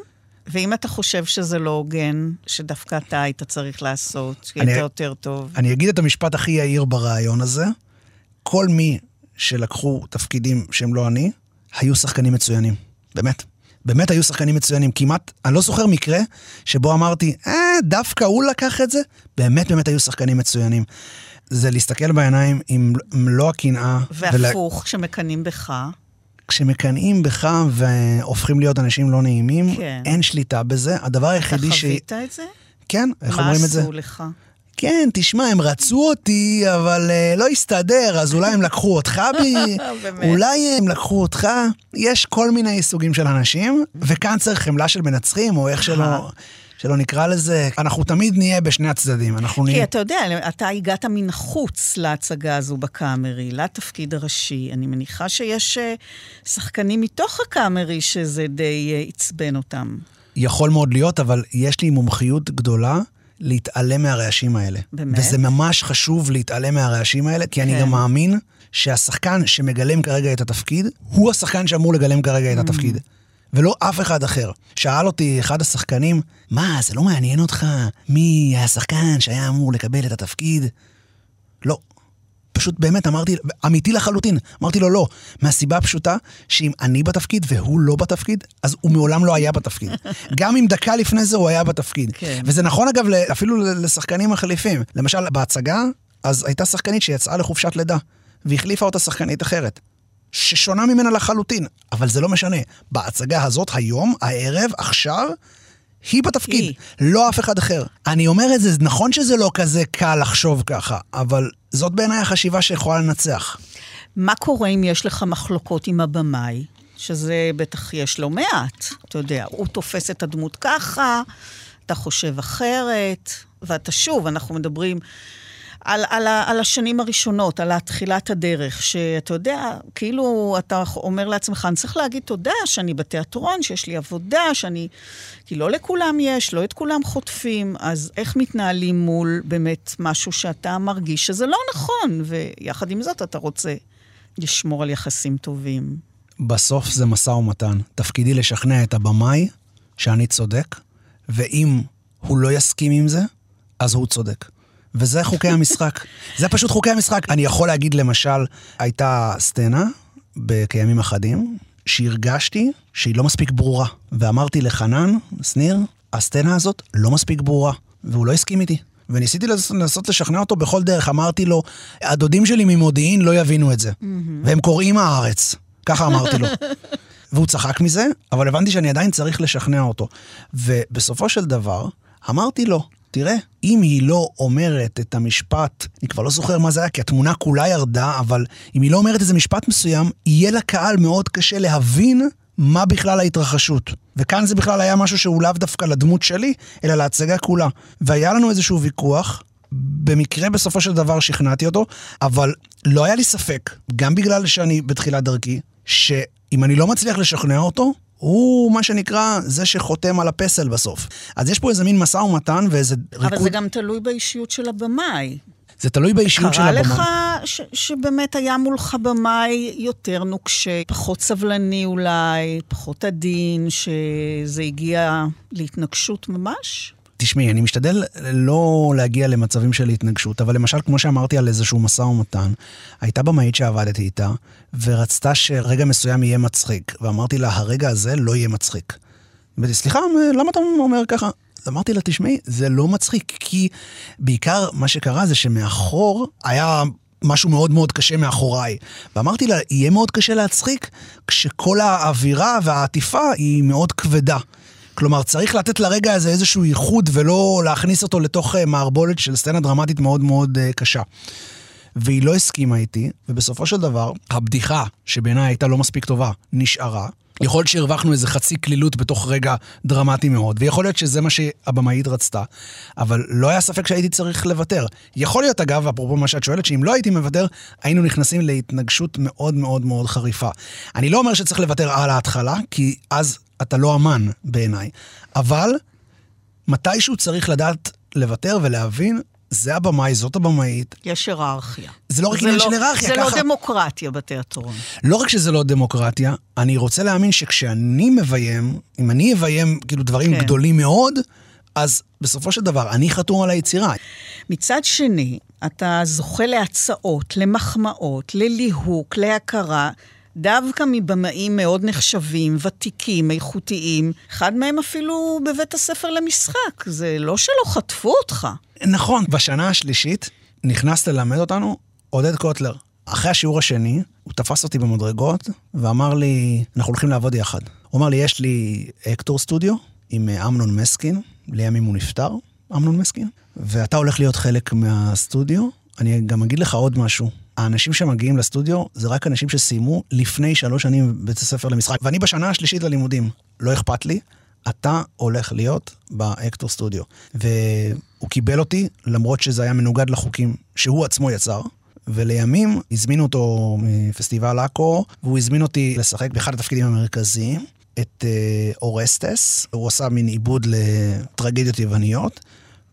ואם אתה חושב שזה לא הוגן, שדווקא אתה היית צריך לעשות, שיהיה אני- יותר טוב. אני אגיד את המשפט הכי יהיר ברעיון הזה. כל מי שלקחו תפקידים שהם לא אני, היו שחקנים מצוינים. באמת. באמת היו שחקנים מצוינים. כמעט, אני לא זוכר מקרה שבו אמרתי, אה, דווקא הוא לקח את זה. באמת באמת היו שחקנים מצוינים. זה להסתכל בעיניים עם מלוא הקנאה. ולה- והפוך, כשמקנאים בך, כשמקנאים בך והופכים להיות אנשים לא נעימים, כן. אין שליטה בזה. הדבר אתה היחידי ש... חווית את זה? כן, איך מה אומרים את זה? עשו לך? כן, תשמע, הם רצו אותי, אבל uh, לא הסתדר, אז אולי הם לקחו אותך בי. אולי הם לקחו אותך. יש כל מיני סוגים של אנשים, וכאן צריך חמלה של מנצחים, או איך שלא, שלא נקרא לזה. אנחנו תמיד נהיה בשני הצדדים, אנחנו כי נהיה... אתה יודע, אתה הגעת מן החוץ להצגה הזו בקאמרי, לתפקיד הראשי. אני מניחה שיש אה, שחקנים מתוך הקאמרי שזה די אה, עצבן אותם. יכול מאוד להיות, אבל יש לי מומחיות גדולה להתעלם מהרעשים האלה. באמת? וזה ממש חשוב להתעלם מהרעשים האלה, כי אני כן. גם מאמין שהשחקן שמגלם כרגע את התפקיד, הוא השחקן שאמור לגלם כרגע את התפקיד. ולא אף אחד אחר. שאל אותי אחד השחקנים, מה, זה לא מעניין אותך מי השחקן שהיה אמור לקבל את התפקיד? לא. פשוט באמת אמרתי, אמיתי לחלוטין, אמרתי לו לא, מהסיבה הפשוטה שאם אני בתפקיד והוא לא בתפקיד, אז הוא מעולם לא היה בתפקיד. גם אם דקה לפני זה הוא היה בתפקיד. כן. וזה נכון אגב אפילו לשחקנים מחליפים. למשל, בהצגה, אז הייתה שחקנית שיצאה לחופשת לידה, והחליפה אותה שחקנית אחרת. ששונה ממנה לחלוטין, אבל זה לא משנה. בהצגה הזאת, היום, הערב, עכשיו, היא בתפקיד, היא. לא אף אחד אחר. אני אומר את זה, נכון שזה לא כזה קל לחשוב ככה, אבל זאת בעיניי החשיבה שיכולה לנצח. מה קורה אם יש לך מחלוקות עם הבמאי? שזה בטח יש לא מעט. אתה יודע, הוא תופס את הדמות ככה, אתה חושב אחרת, ואתה שוב, אנחנו מדברים על, על, על השנים הראשונות, על תחילת הדרך, שאתה יודע, כאילו אתה אומר לעצמך, אני צריך להגיד תודה שאני בתיאטרון, שיש לי עבודה, שאני... כי לא לכולם יש, לא את כולם חוטפים, אז איך מתנהלים מול באמת משהו שאתה מרגיש שזה לא נכון, ויחד עם זאת אתה רוצה לשמור על יחסים טובים. בסוף זה משא ומתן. תפקידי לשכנע את הבמאי שאני צודק, ואם הוא לא יסכים עם זה, אז הוא צודק. וזה חוקי המשחק. זה פשוט חוקי המשחק. אני יכול להגיד, למשל, הייתה סצנה, בכימים אחדים, שהרגשתי שהיא לא מספיק ברורה. ואמרתי לחנן, שניר, הסצנה הזאת לא מספיק ברורה, והוא לא הסכים איתי. וניסיתי לנסות לשכנע אותו בכל דרך. אמרתי לו, הדודים שלי ממודיעין לא יבינו את זה, והם קוראים הארץ. ככה אמרתי לו. והוא צחק מזה, אבל הבנתי שאני עדיין צריך לשכנע אותו. ובסופו של דבר, אמרתי לו, תראה, אם היא לא אומרת את המשפט, אני כבר לא זוכר מה זה היה, כי התמונה כולה ירדה, אבל אם היא לא אומרת איזה משפט מסוים, יהיה לקהל מאוד קשה להבין מה בכלל ההתרחשות. וכאן זה בכלל היה משהו שהוא לאו דווקא לדמות שלי, אלא להצגה כולה. והיה לנו איזשהו ויכוח, במקרה בסופו של דבר שכנעתי אותו, אבל לא היה לי ספק, גם בגלל שאני בתחילת דרכי, שאם אני לא מצליח לשכנע אותו, הוא מה שנקרא זה שחותם על הפסל בסוף. אז יש פה איזה מין משא ומתן ואיזה ריקוד. אבל זה גם תלוי באישיות של הבמאי. זה תלוי באישיות של הבמאי. קרה לך ש- שבאמת היה מולך במאי יותר נוקשה, פחות סבלני אולי, פחות עדין, שזה הגיע להתנגשות ממש? תשמעי, אני משתדל לא להגיע למצבים של התנגשות, אבל למשל, כמו שאמרתי על איזשהו משא ומתן, הייתה במאית שעבדתי איתה, ורצתה שרגע מסוים יהיה מצחיק, ואמרתי לה, הרגע הזה לא יהיה מצחיק. אמרתי, סליחה, למה אתה אומר ככה? אמרתי לה, תשמעי, זה לא מצחיק, כי בעיקר מה שקרה זה שמאחור היה משהו מאוד מאוד קשה מאחוריי. ואמרתי לה, יהיה מאוד קשה להצחיק כשכל האווירה והעטיפה היא מאוד כבדה. כלומר, צריך לתת לרגע הזה איזשהו ייחוד ולא להכניס אותו לתוך אה, מערבולת של סצנה דרמטית מאוד מאוד uh, קשה. והיא לא הסכימה איתי, ובסופו של דבר, הבדיחה, שבעיניי הייתה לא מספיק טובה, נשארה. יכול להיות שהרווחנו איזה חצי קלילות בתוך רגע דרמטי מאוד, ויכול להיות שזה מה שהבמאית רצתה, אבל לא היה ספק שהייתי צריך לוותר. יכול להיות, אגב, אפרופו מה שאת שואלת, שאם לא הייתי מוותר, היינו נכנסים להתנגשות מאוד מאוד מאוד חריפה. אני לא אומר שצריך לוותר על ההתחלה, כי אז אתה לא אמן בעיניי, אבל מתישהו צריך לדעת לוותר ולהבין זה הבמאי, זאת הבמאית. יש היררכיה. זה לא רק עניין לא, של היררכיה, זה ככה... לא דמוקרטיה בתיאטרון. לא רק שזה לא דמוקרטיה, אני רוצה להאמין שכשאני מביים, אם אני אביים כאילו דברים כן. גדולים מאוד, אז בסופו של דבר אני חתום על היצירה. מצד שני, אתה זוכה להצעות, למחמאות, לליהוק, להכרה, דווקא מבמאים מאוד נחשבים, ותיקים, איכותיים. אחד מהם אפילו בבית הספר למשחק. זה לא שלא חטפו אותך. נכון, בשנה השלישית נכנס ללמד אותנו עודד קוטלר. אחרי השיעור השני, הוא תפס אותי במדרגות ואמר לי, אנחנו הולכים לעבוד יחד. הוא אמר לי, יש לי אקטור סטודיו עם אה, אמנון מסקין, לימים הוא נפטר, אמנון מסקין, ואתה הולך להיות חלק מהסטודיו. אני גם אגיד לך עוד משהו. האנשים שמגיעים לסטודיו זה רק אנשים שסיימו לפני שלוש שנים בבית הספר למשחק. ואני בשנה השלישית ללימודים. לא אכפת לי, אתה הולך להיות באקטור סטודיו. והוא קיבל אותי, למרות שזה היה מנוגד לחוקים שהוא עצמו יצר. ולימים הזמינו אותו מפסטיבל עכו, והוא הזמין אותי לשחק באחד התפקידים המרכזיים, את אה, אורסטס. הוא עשה מין עיבוד לטרגדיות יווניות,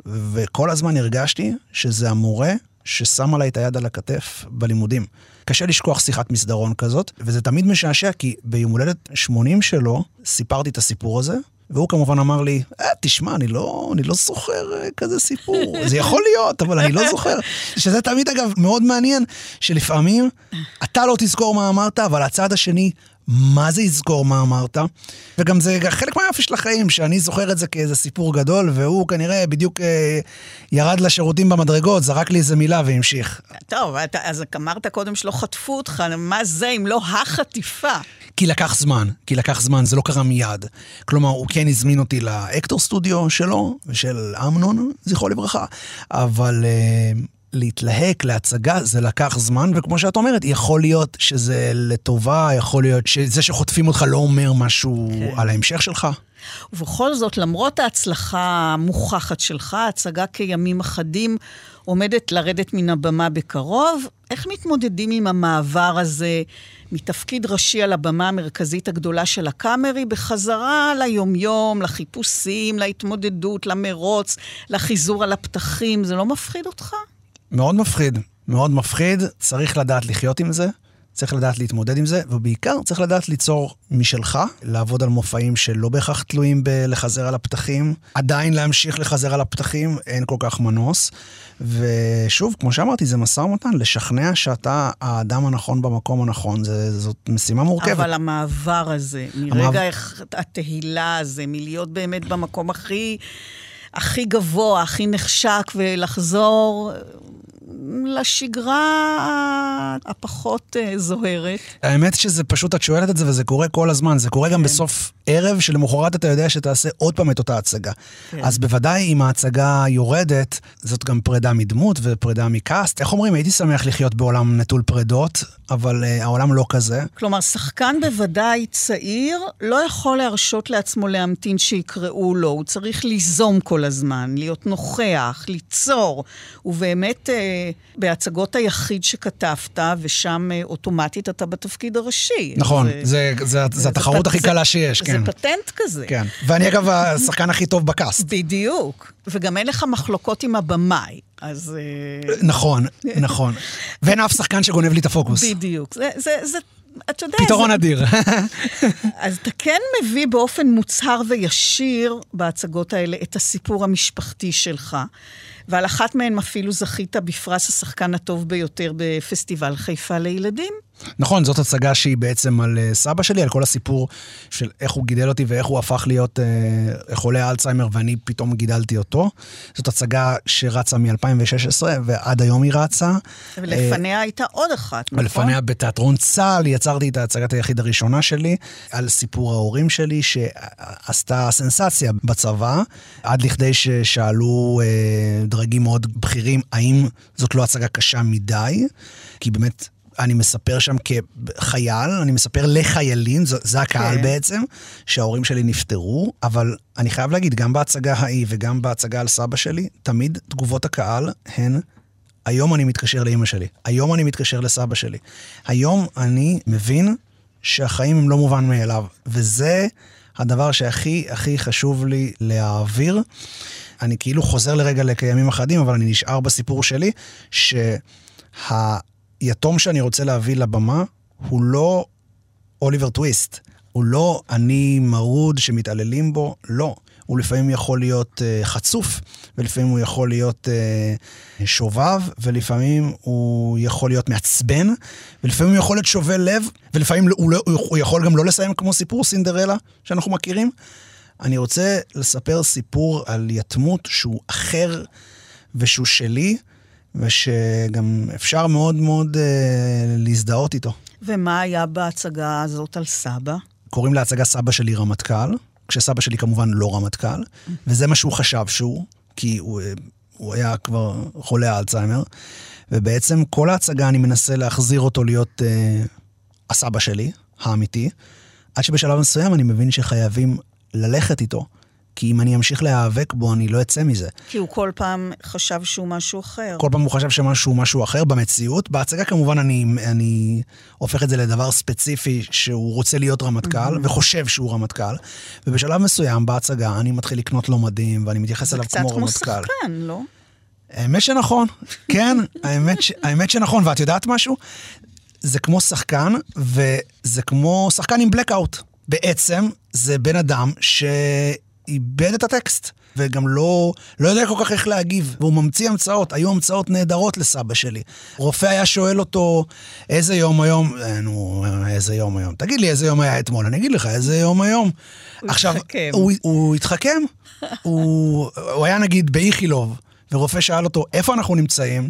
וכל הזמן הרגשתי שזה המורה ששם עליי את היד על הכתף בלימודים. קשה לשכוח שיחת מסדרון כזאת, וזה תמיד משעשע, כי ביום הולדת 80 שלו סיפרתי את הסיפור הזה, והוא כמובן אמר לי, אה, תשמע, אני לא, אני לא זוכר אה, כזה סיפור. זה יכול להיות, אבל אני לא זוכר. שזה תמיד, אגב, מאוד מעניין, שלפעמים אתה לא תזכור מה אמרת, אבל הצד השני, מה זה יזכור מה אמרת? וגם זה חלק מהיופי של החיים, שאני זוכר את זה כאיזה סיפור גדול, והוא כנראה בדיוק אה, ירד לשירותים במדרגות, זרק לי איזה מילה והמשיך. טוב, אתה, אז אמרת קודם שלא חטפו אותך, מה זה אם לא החטיפה? כי לקח זמן, כי לקח זמן, זה לא קרה מיד. כלומר, הוא כן הזמין אותי לאקטור סטודיו שלו, ושל אמנון, זכרו לברכה, אבל uh, להתלהק, להצגה, זה לקח זמן, וכמו שאת אומרת, יכול להיות שזה לטובה, יכול להיות שזה שחוטפים אותך לא אומר משהו כן. על ההמשך שלך. ובכל זאת, למרות ההצלחה המוכחת שלך, ההצגה כימים אחדים עומדת לרדת מן הבמה בקרוב. איך מתמודדים עם המעבר הזה מתפקיד ראשי על הבמה המרכזית הגדולה של הקאמרי בחזרה ליומיום, לחיפושים, להתמודדות, למרוץ, לחיזור על הפתחים? זה לא מפחיד אותך? מאוד מפחיד, מאוד מפחיד. צריך לדעת לחיות עם זה. צריך לדעת להתמודד עם זה, ובעיקר צריך לדעת ליצור משלך, לעבוד על מופעים שלא בהכרח תלויים בלחזר על הפתחים, עדיין להמשיך לחזר על הפתחים, אין כל כך מנוס. ושוב, כמו שאמרתי, זה משא ומתן, לשכנע שאתה האדם הנכון במקום הנכון, זה, זאת משימה מורכבת. אבל המעבר הזה, מרגע המעבר... התהילה הזה, מלהיות באמת במקום הכי... הכי גבוה, הכי נחשק, ולחזור לשגרה הפחות אה, זוהרת. האמת שזה פשוט, את שואלת את זה וזה קורה כל הזמן. זה קורה גם כן. בסוף ערב, שלמחרת אתה יודע שתעשה עוד פעם את אותה הצגה. כן. אז בוודאי אם ההצגה יורדת, זאת גם פרידה מדמות ופרידה מקאסט. איך אומרים, הייתי שמח לחיות בעולם נטול פרידות, אבל uh, העולם לא כזה. כלומר, שחקן בוודאי צעיר לא יכול להרשות לעצמו להמתין שיקראו לו. הוא צריך ליזום כל הזמן, להיות נוכח, ליצור. ובאמת, uh, בהצגות היחיד שכתבת, ושם uh, אוטומטית אתה בתפקיד הראשי. נכון, זה התחרות הכי קלה שיש, כן. זה פטנט כזה. כן, ואני אגב השחקן הכי טוב בקאסט. בדיוק. וגם אין לך מחלוקות עם הבמאי, אז... נכון, נכון. ואין אף שחקן שגונב לי את הפוקוס. בדיוק. זה, זה, זה אתה יודע... פתרון זה... אדיר. אז אתה כן מביא באופן מוצהר וישיר בהצגות האלה את הסיפור המשפחתי שלך. ועל אחת מהן אפילו זכית בפרס השחקן הטוב ביותר בפסטיבל חיפה לילדים. נכון, זאת הצגה שהיא בעצם על uh, סבא שלי, על כל הסיפור של איך הוא גידל אותי ואיך הוא הפך להיות uh, חולה אלצהיימר ואני פתאום גידלתי אותו. זאת הצגה שרצה מ-2016 ועד היום היא רצה. ולפניה uh, הייתה עוד אחת, נכון? ולפניה בתיאטרון צה"ל יצרתי את הצגת היחיד הראשונה שלי, על סיפור ההורים שלי שעשתה סנסציה בצבא, עד לכדי ששאלו uh, דרגים מאוד בכירים, האם זאת לא הצגה קשה מדי? כי באמת... אני מספר שם כחייל, אני מספר לחיילים, זה, זה הקהל כן. בעצם, שההורים שלי נפטרו, אבל אני חייב להגיד, גם בהצגה ההיא וגם בהצגה על סבא שלי, תמיד תגובות הקהל הן, היום אני מתקשר לאימא שלי, היום אני מתקשר לסבא שלי. היום אני מבין שהחיים הם לא מובן מאליו, וזה הדבר שהכי הכי חשוב לי להעביר. אני כאילו חוזר לרגע לקיימים אחדים, אבל אני נשאר בסיפור שלי, שה... היתום שאני רוצה להביא לבמה הוא לא אוליבר טוויסט. הוא לא אני מרוד שמתעללים בו, לא. הוא לפעמים יכול להיות uh, חצוף, ולפעמים הוא יכול להיות uh, שובב, ולפעמים הוא יכול להיות מעצבן, ולפעמים הוא יכול להיות שובה לב, ולפעמים הוא, לא, הוא יכול גם לא לסיים כמו סיפור סינדרלה שאנחנו מכירים. אני רוצה לספר סיפור על יתמות שהוא אחר ושהוא שלי, ושגם אפשר מאוד מאוד אה, להזדהות איתו. ומה היה בהצגה הזאת על סבא? קוראים להצגה סבא שלי רמטכ"ל, כשסבא שלי כמובן לא רמטכ"ל, וזה מה שהוא חשב שהוא, כי הוא, אה, הוא היה כבר חולה אלצהיימר, ובעצם כל ההצגה אני מנסה להחזיר אותו להיות אה, הסבא שלי, האמיתי, עד שבשלב מסוים אני מבין שחייבים ללכת איתו. כי אם אני אמשיך להיאבק בו, אני לא אצא מזה. כי הוא כל פעם חשב שהוא משהו אחר. כל פעם הוא חשב שמשהו משהו אחר במציאות. בהצגה כמובן אני, אני הופך את זה לדבר ספציפי שהוא רוצה להיות רמטכ"ל, mm-hmm. וחושב שהוא רמטכ"ל, ובשלב מסוים בהצגה אני מתחיל לקנות לו מדים, ואני מתייחס אליו כמו רמטכ"ל. זה קצת כמו שחקן, לא? האמת שנכון, כן, האמת, ש, האמת שנכון, ואת יודעת משהו? זה כמו שחקן, וזה כמו שחקן עם blackout. בעצם זה בן אדם ש... איבד את הטקסט, וגם לא, לא יודע כל כך איך להגיב, והוא ממציא המצאות, היו המצאות נהדרות לסבא שלי. רופא היה שואל אותו, איזה יום היום? אה, נו, איזה יום היום? תגיד לי איזה יום היה אתמול, אני אגיד לך איזה יום היום. הוא עכשיו, התחכם. הוא, הוא התחכם, הוא, הוא היה נגיד באיכילוב, ורופא שאל אותו, איפה אנחנו נמצאים?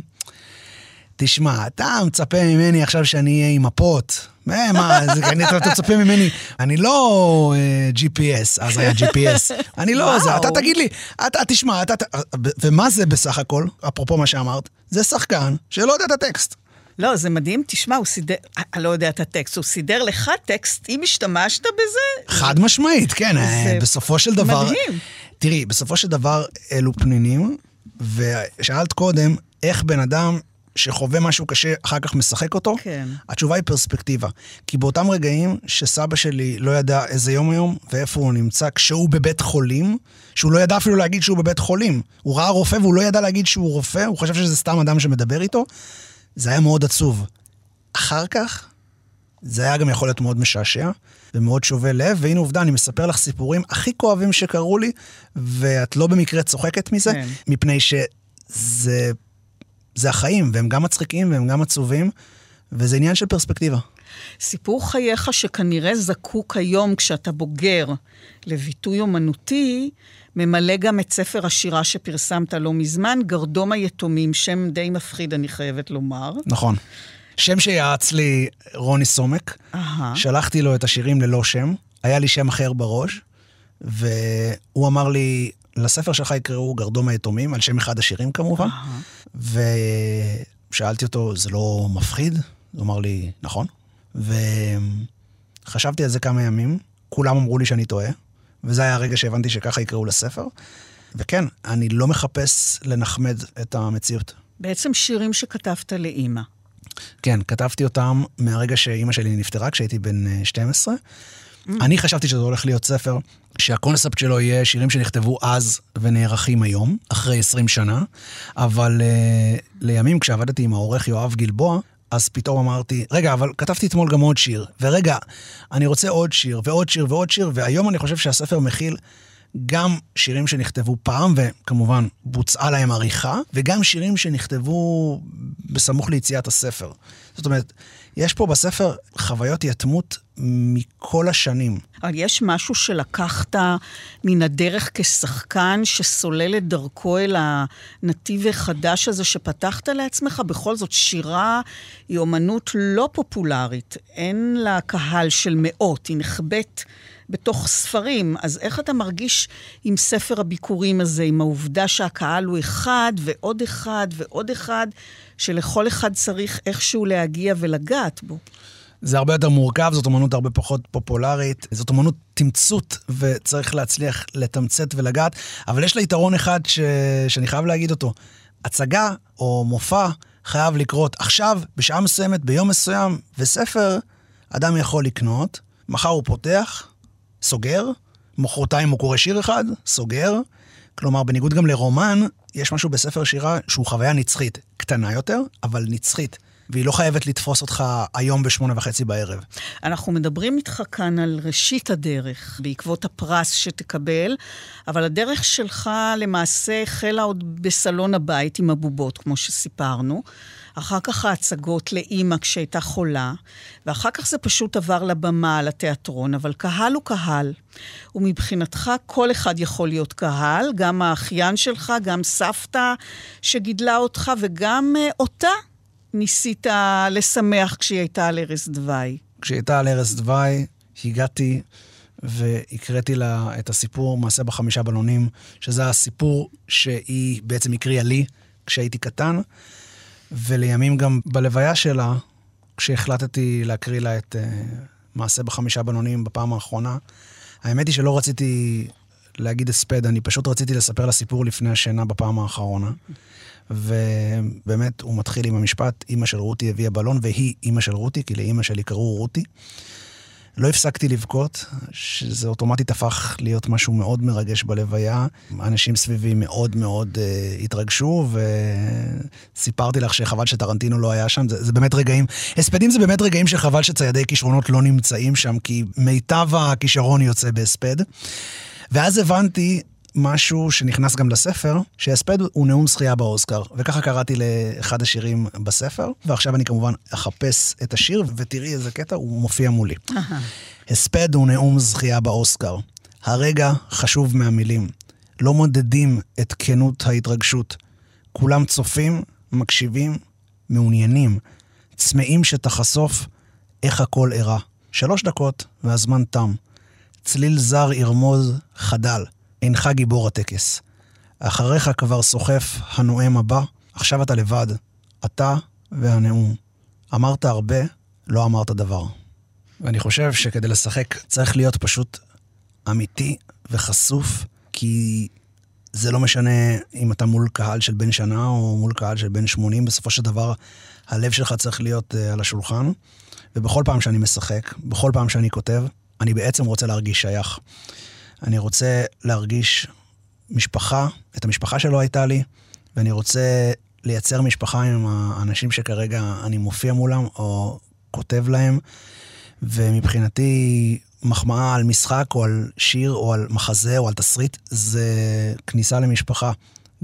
תשמע, אתה מצפה ממני עכשיו שאני אהיה עם מפות. מה, מה, אתה מצפה ממני, אני לא uh, GPS, אז היה GPS. אני לא זה, אתה תגיד לי, אתה תשמע, אתה, ומה זה בסך הכל, אפרופו מה שאמרת? זה שחקן שלא יודע את הטקסט. לא, זה מדהים, תשמע, הוא סידר, אני לא יודע את הטקסט, הוא סידר לך טקסט, אם השתמשת בזה... חד משמעית, כן, אה, בסופו של דבר... מדהים. תראי, בסופו של דבר אלו פנינים, ושאלת קודם, איך בן אדם שחווה משהו קשה, אחר כך משחק אותו? כן. התשובה היא פרספקטיבה. כי באותם רגעים שסבא שלי לא ידע איזה יום היום ואיפה הוא נמצא, כשהוא בבית חולים, שהוא לא ידע אפילו להגיד שהוא בבית חולים. הוא ראה רופא והוא לא ידע להגיד שהוא רופא, הוא חשב שזה סתם אדם שמדבר איתו, זה היה מאוד עצוב. אחר כך, זה היה גם יכול להיות מאוד משעשע ומאוד שובה לב, והנה עובדה, אני מספר לך סיפורים הכי כואבים שקרו לי, ואת לא במקרה צוחקת מזה, כן. מפני שזה זה החיים, והם גם מצחיקים והם גם עצובים, וזה עניין של פרספקטיבה. סיפור חייך שכנראה זקוק היום, כשאתה בוגר, לביטוי אומנותי, ממלא גם את ספר השירה שפרסמת לא מזמן, גרדום היתומים, שם די מפחיד, אני חייבת לומר. נכון. שם שיעץ לי רוני סומק, אהה. שלחתי לו את השירים ללא שם, היה לי שם אחר בראש, והוא אמר לי, לספר שלך יקראו גרדום היתומים, על שם אחד השירים כמובן, ושאלתי אותו, זה לא מפחיד? הוא אמר לי, נכון. וחשבתי על זה כמה ימים, כולם אמרו לי שאני טועה, וזה היה הרגע שהבנתי שככה יקראו לספר. וכן, אני לא מחפש לנחמד את המציאות. בעצם שירים שכתבת לאימא. כן, כתבתי אותם מהרגע שאימא שלי נפטרה, כשהייתי בן אה, 12. אני חשבתי שזה הולך להיות ספר שהקונספט שלו יהיה שירים שנכתבו אז ונערכים היום, אחרי 20 שנה, אבל uh, לימים כשעבדתי עם העורך יואב גלבוע, אז פתאום אמרתי, רגע, אבל כתבתי אתמול גם עוד שיר, ורגע, אני רוצה עוד שיר, ועוד שיר, ועוד שיר, והיום אני חושב שהספר מכיל גם שירים שנכתבו פעם, וכמובן בוצעה להם עריכה, וגם שירים שנכתבו בסמוך ליציאת הספר. זאת אומרת, יש פה בספר חוויות יתמות מכל השנים. אבל יש משהו שלקחת מן הדרך כשחקן שסולל את דרכו אל הנתיב החדש הזה שפתחת לעצמך? בכל זאת, שירה היא אומנות לא פופולרית. אין לה קהל של מאות, היא נחבאת בתוך ספרים. אז איך אתה מרגיש עם ספר הביקורים הזה, עם העובדה שהקהל הוא אחד ועוד אחד ועוד אחד, שלכל אחד צריך איכשהו להגיע ולגעת בו? זה הרבה יותר מורכב, זאת אומנות הרבה פחות פופולרית, זאת אומנות תמצות, וצריך להצליח לתמצת ולגעת, אבל יש לה יתרון אחד ש... שאני חייב להגיד אותו. הצגה או מופע חייב לקרות עכשיו, בשעה מסוימת, ביום מסוים, וספר אדם יכול לקנות, מחר הוא פותח, סוגר, מחרתיים הוא קורא שיר אחד, סוגר. כלומר, בניגוד גם לרומן, יש משהו בספר שירה שהוא חוויה נצחית, קטנה יותר, אבל נצחית. והיא לא חייבת לתפוס אותך היום בשמונה וחצי בערב. אנחנו מדברים איתך כאן על ראשית הדרך, בעקבות הפרס שתקבל, אבל הדרך שלך למעשה החלה עוד בסלון הבית עם הבובות, כמו שסיפרנו. אחר כך ההצגות לאימא כשהייתה חולה, ואחר כך זה פשוט עבר לבמה, לתיאטרון, אבל קהל הוא קהל. ומבחינתך כל אחד יכול להיות קהל, גם האחיין שלך, גם סבתא שגידלה אותך, וגם uh, אותה ניסית לשמח כשהיא הייתה על ערש דווי. כשהיא הייתה על ערש דווי, הגעתי והקראתי לה את הסיפור מעשה בחמישה בלונים, שזה הסיפור שהיא בעצם הקריאה לי כשהייתי קטן, ולימים גם בלוויה שלה, כשהחלטתי להקריא לה את uh, מעשה בחמישה בלונים בפעם האחרונה, האמת היא שלא רציתי להגיד הספד, אני פשוט רציתי לספר לה סיפור לפני השינה בפעם האחרונה. ובאמת, הוא מתחיל עם המשפט, אימא של רותי הביאה בלון, והיא אימא של רותי, כי לאימא שלי קראו רותי. לא הפסקתי לבכות, שזה אוטומטית הפך להיות משהו מאוד מרגש בלוויה. אנשים סביבי מאוד מאוד uh, התרגשו, וסיפרתי לך שחבל שטרנטינו לא היה שם. זה, זה באמת רגעים, הספדים זה באמת רגעים שחבל שציידי כישרונות לא נמצאים שם, כי מיטב הכישרון יוצא בהספד. ואז הבנתי משהו שנכנס גם לספר, שהספד הוא נאום זכייה באוסקר. וככה קראתי לאחד השירים בספר, ועכשיו אני כמובן אחפש את השיר, ותראי איזה קטע, הוא מופיע מולי. הספד הוא נאום זכייה באוסקר. הרגע חשוב מהמילים. לא מודדים את כנות ההתרגשות. כולם צופים, מקשיבים, מעוניינים, צמאים שתחשוף איך הכל אירע. שלוש דקות והזמן תם. צליל זר ירמוז חדל. אינך גיבור הטקס. אחריך כבר סוחף הנואם הבא, עכשיו אתה לבד. אתה והנאום. אמרת הרבה, לא אמרת דבר. ואני חושב שכדי לשחק צריך להיות פשוט אמיתי וחשוף, כי זה לא משנה אם אתה מול קהל של בן שנה או מול קהל של בן 80, בסופו של דבר הלב שלך צריך להיות uh, על השולחן. ובכל פעם שאני משחק, בכל פעם שאני כותב, אני בעצם רוצה להרגיש שייך. אני רוצה להרגיש משפחה, את המשפחה שלא הייתה לי, ואני רוצה לייצר משפחה עם האנשים שכרגע אני מופיע מולם או כותב להם, ומבחינתי מחמאה על משחק או על שיר או על מחזה או על תסריט זה כניסה למשפחה,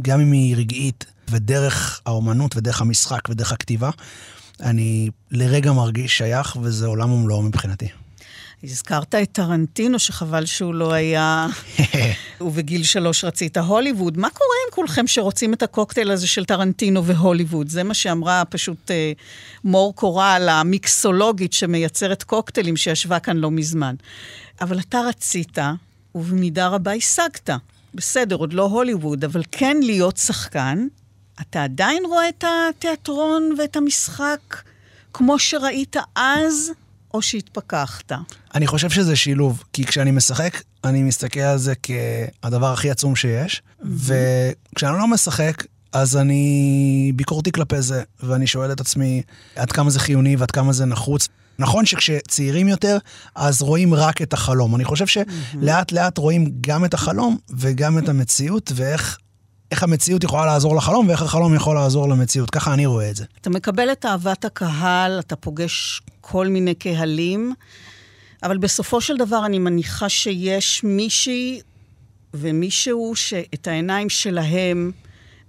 גם אם היא רגעית ודרך האומנות ודרך המשחק ודרך הכתיבה, אני לרגע מרגיש שייך וזה עולם ומלואו מבחינתי. הזכרת את טרנטינו, שחבל שהוא לא היה... ובגיל שלוש רצית הוליווד. מה קורה עם כולכם שרוצים את הקוקטייל הזה של טרנטינו והוליווד? זה מה שאמרה פשוט אה, מור קורל, המיקסולוגית שמייצרת קוקטיילים, שישבה כאן לא מזמן. אבל אתה רצית, ובמידה רבה השגת. בסדר, עוד לא הוליווד, אבל כן להיות שחקן. אתה עדיין רואה את התיאטרון ואת המשחק כמו שראית אז? או שהתפכחת? אני חושב שזה שילוב, כי כשאני משחק, אני מסתכל על זה כהדבר הכי עצום שיש, וכשאני לא משחק, אז אני ביקורתי כלפי זה, ואני שואל את עצמי עד כמה זה חיוני ועד כמה זה נחוץ. נכון שכשצעירים יותר, אז רואים רק את החלום. אני חושב שלאט לאט רואים גם את החלום וגם את המציאות, ואיך איך המציאות יכולה לעזור לחלום ואיך החלום יכול לעזור למציאות. ככה אני רואה את זה. אתה מקבל את אהבת הקהל, אתה פוגש כל מיני קהלים, אבל בסופו של דבר אני מניחה שיש מישהי ומישהו שאת העיניים שלהם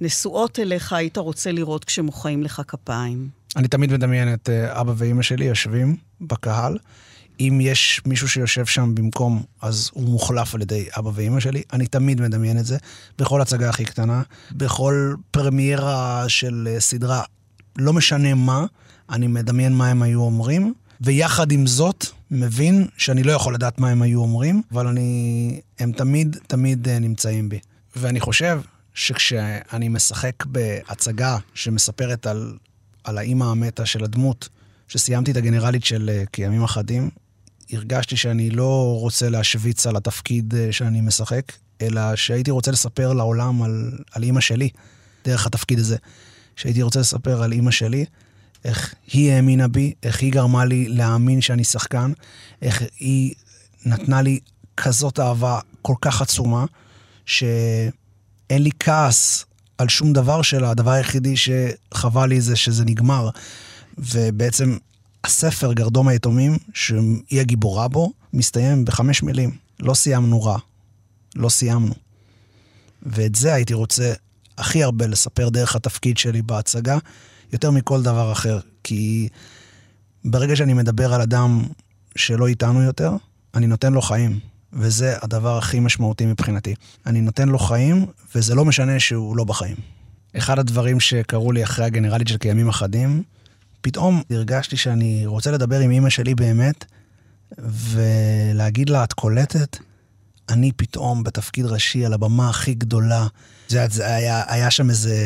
נשואות אליך, היית רוצה לראות כשמוחאים לך כפיים. אני תמיד מדמיין את אה, אבא ואימא שלי יושבים בקהל. אם יש מישהו שיושב שם במקום, אז הוא מוחלף על ידי אבא ואימא שלי. אני תמיד מדמיין את זה, בכל הצגה הכי קטנה, בכל פרמיירה של אה, סדרה, לא משנה מה, אני מדמיין מה הם היו אומרים, ויחד עם זאת, מבין שאני לא יכול לדעת מה הם היו אומרים, אבל אני... הם תמיד, תמיד אה, נמצאים בי. ואני חושב שכשאני משחק בהצגה שמספרת על, על האימא המתה של הדמות, שסיימתי את הגנרלית של אה, כימים אחדים, הרגשתי שאני לא רוצה להשוויץ על התפקיד אה, שאני משחק, אלא שהייתי רוצה לספר לעולם על, על אימא שלי, דרך התפקיד הזה. שהייתי רוצה לספר על אימא שלי, איך היא האמינה בי, איך היא גרמה לי להאמין שאני שחקן, איך היא נתנה לי כזאת אהבה כל כך עצומה, שאין לי כעס על שום דבר שלה, הדבר היחידי שחבל לי זה שזה נגמר. ובעצם הספר גרדום היתומים, שהיא הגיבורה בו, מסתיים בחמש מילים. לא סיימנו רע. לא סיימנו. ואת זה הייתי רוצה הכי הרבה לספר דרך התפקיד שלי בהצגה, יותר מכל דבר אחר. כי ברגע שאני מדבר על אדם שלא איתנו יותר, אני נותן לו חיים. וזה הדבר הכי משמעותי מבחינתי. אני נותן לו חיים, וזה לא משנה שהוא לא בחיים. אחד הדברים שקרו לי אחרי הגנרלית של כימים אחדים, פתאום הרגשתי שאני רוצה לדבר עם אימא שלי באמת, ולהגיד לה, את קולטת? אני פתאום בתפקיד ראשי על הבמה הכי גדולה. זה, זה היה, היה שם איזה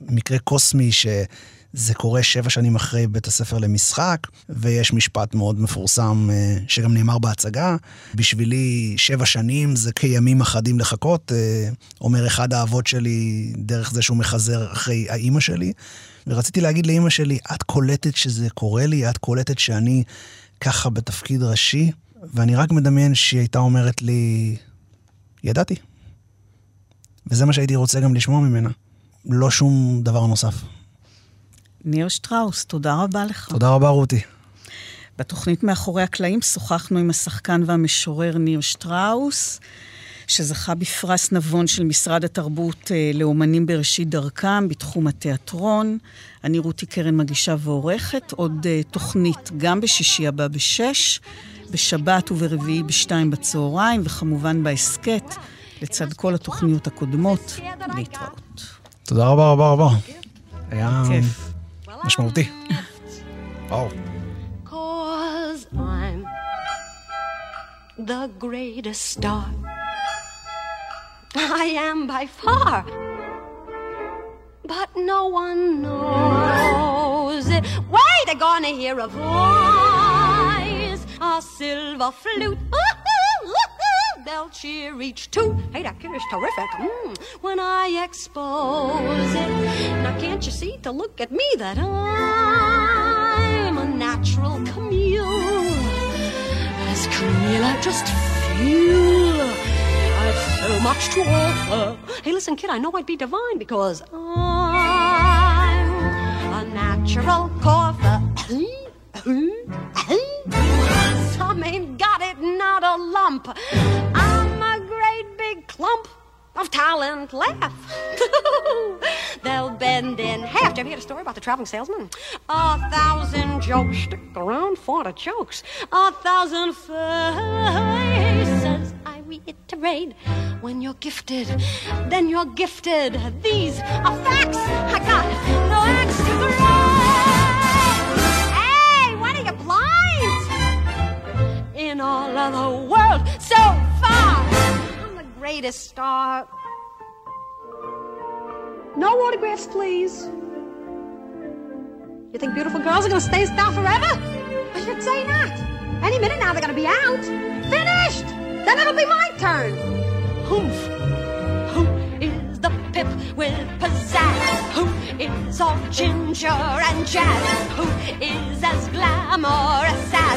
מקרה קוסמי שזה קורה שבע שנים אחרי בית הספר למשחק, ויש משפט מאוד מפורסם אה, שגם נאמר בהצגה. בשבילי שבע שנים זה כימים אחדים לחכות, אה, אומר אחד האבות שלי דרך זה שהוא מחזר אחרי האימא שלי. ורציתי להגיד לאימא שלי, את קולטת שזה קורה לי, את קולטת שאני ככה בתפקיד ראשי, ואני רק מדמיין שהיא הייתה אומרת לי, ידעתי. וזה מה שהייתי רוצה גם לשמוע ממנה. לא שום דבר נוסף. ניר שטראוס, תודה רבה לך. תודה רבה, רותי. בתוכנית מאחורי הקלעים שוחחנו עם השחקן והמשורר ניר שטראוס. שזכה בפרס נבון של משרד התרבות אה, לאומנים בראשית דרכם בתחום התיאטרון. אני רותי קרן מגישה ועורכת, עוד אה, תוכנית גם בשישי הבא בשש, בשבת וברביעי בשתיים בצהריים, וכמובן בהסכת, לצד כל התוכניות הקודמות, להתראות. תודה רבה רבה רבה. היה כיף. משמעותי. וואו. the greatest star. I am by far. But no one knows it. Wait, they're gonna hear a voice, a silver flute. They'll cheer each two. Hey, that kid is terrific. Mm, when I expose it. Now, can't you see to look at me that I'm a natural Camille? As Camille, just feel so much to offer. Hey, listen, kid, I know I'd be divine because I'm a natural cougher. mom ain't got it, not a lump. I'm a great big clump of talent laugh. They'll bend in half. Did you ever hear the story about the traveling salesman? A thousand jokes stick around for the jokes. A thousand faces. Reiterate, when you're gifted, then you're gifted. These are facts. I got no axe to grind. Hey, what are you blind? In all of the world so far, I'm the greatest star. No autographs, please. You think beautiful girls are gonna stay a star forever? I should say not. Any minute now they're gonna be out. Finished! Then it'll be my turn. Humph. Who is the pip with pizzazz? Who is all ginger and jazz? Who is as glamorous as?